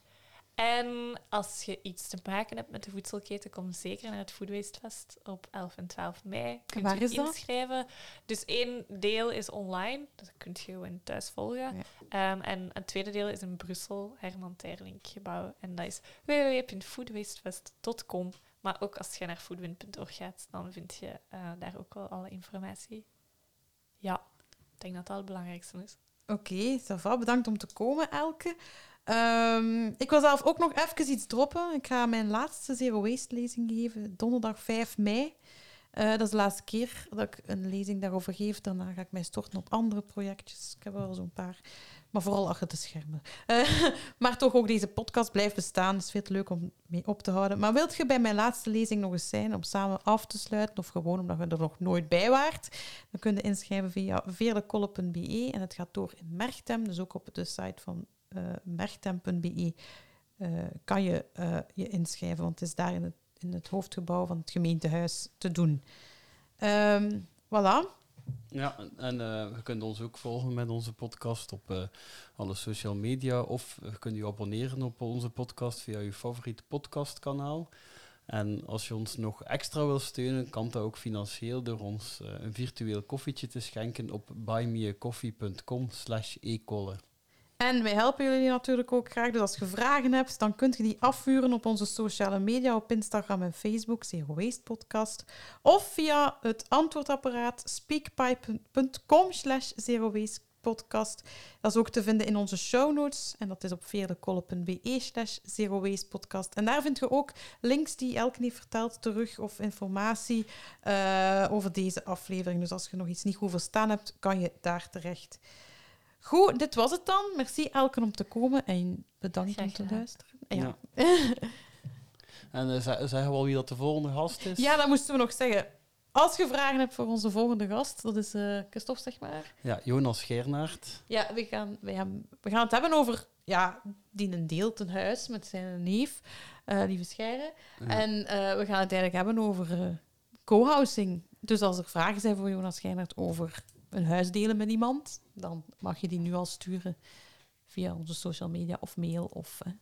En als je iets te maken hebt met de voedselketen, kom zeker naar het Food Waste Fest op 11 en 12 mei. Kunt waar je is dat? inschrijven. Dus één deel is online, dat kun je gewoon thuis volgen. Ja. Ehm, en een tweede deel is in Brussel, Herman Terlink gebouw. En dat is www.foodwastefest.com. Maar ook als je naar foodwin.org gaat, dan vind je eh, daar ook wel alle informatie. Ja, ik denk dat dat het belangrijkste is. Oké, va. Bedankt om te komen, Elke. Ehm, ik wil zelf ook nog even iets droppen. Ik ga mijn laatste Zero Waste lezing geven, donderdag 5 mei. Eh, dat is de laatste keer dat ik een lezing daarover geef. Daarna ga ik mij storten op andere projectjes. Ik heb wel zo'n paar. Maar vooral achter de schermen. Eh, maar toch ook deze podcast blijft bestaan. Het is veel te leuk om mee op te houden. Maar wilt je bij mijn laatste lezing nog eens zijn om samen af te sluiten? Of gewoon omdat je er nog nooit bij waart? Dan kun je inschrijven via veerlekolle.be. En het gaat door in Merchtem. Dus ook op de site van merchtem.be eh, kan je eh, je inschrijven. Want het is daar in het, in het hoofdgebouw van het gemeentehuis te doen. Ehm, voilà. Ja, en eh, je kunt ons ook volgen met onze podcast op eh, alle social media. Of je kunt je abonneren op onze podcast via je favoriete podcastkanaal. En als je ons nog extra wil steunen, kan dat ook financieel door ons eh, een virtueel koffietje te schenken op buymeacoffee.com slash. En wij helpen jullie natuurlijk ook graag. Dus als je vragen hebt, dan kunt je die afvuren op onze sociale media, op Instagram en Facebook, Zero Waste Podcast. Of via het antwoordapparaat speakpipe.com slash Zero Waste Podcast. Dat is ook te vinden in onze show notes. En dat is op veerlekolle.be slash Zero Waste Podcast. En daar vind je ook links die Elke heeft verteld terug of informatie eh, over deze aflevering. Dus als je nog iets niet goed verstaan hebt, kan je daar terecht. Goed, dit was het dan. Merci Elke om te komen en bedankt om te luisteren. Ja. En eh, ze- zeggen we al wie dat de volgende gast is? ja, dat moesten we nog zeggen. Als je vragen hebt voor onze volgende gast, dat is eh Christophe, zeg maar. Ja, Jonas Geernaert. Ja, we gaan, we gaan, we gaan het hebben over... Ja, die een deelt een huis met zijn neef, eh lieve Scheire. Ja. En eh, we gaan het eigenlijk hebben over eh, co-housing. Dus als er vragen zijn voor Jonas Schijnert over een huis delen met iemand, dan mag je die nu al sturen via onze social media of mail of eh,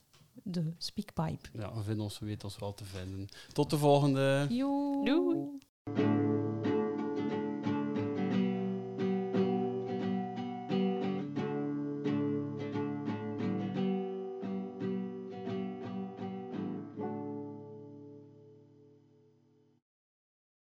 de speakpipe. Ja, we vinden ons, we weten ons wel te vinden. Tot de volgende. Joe. Doei.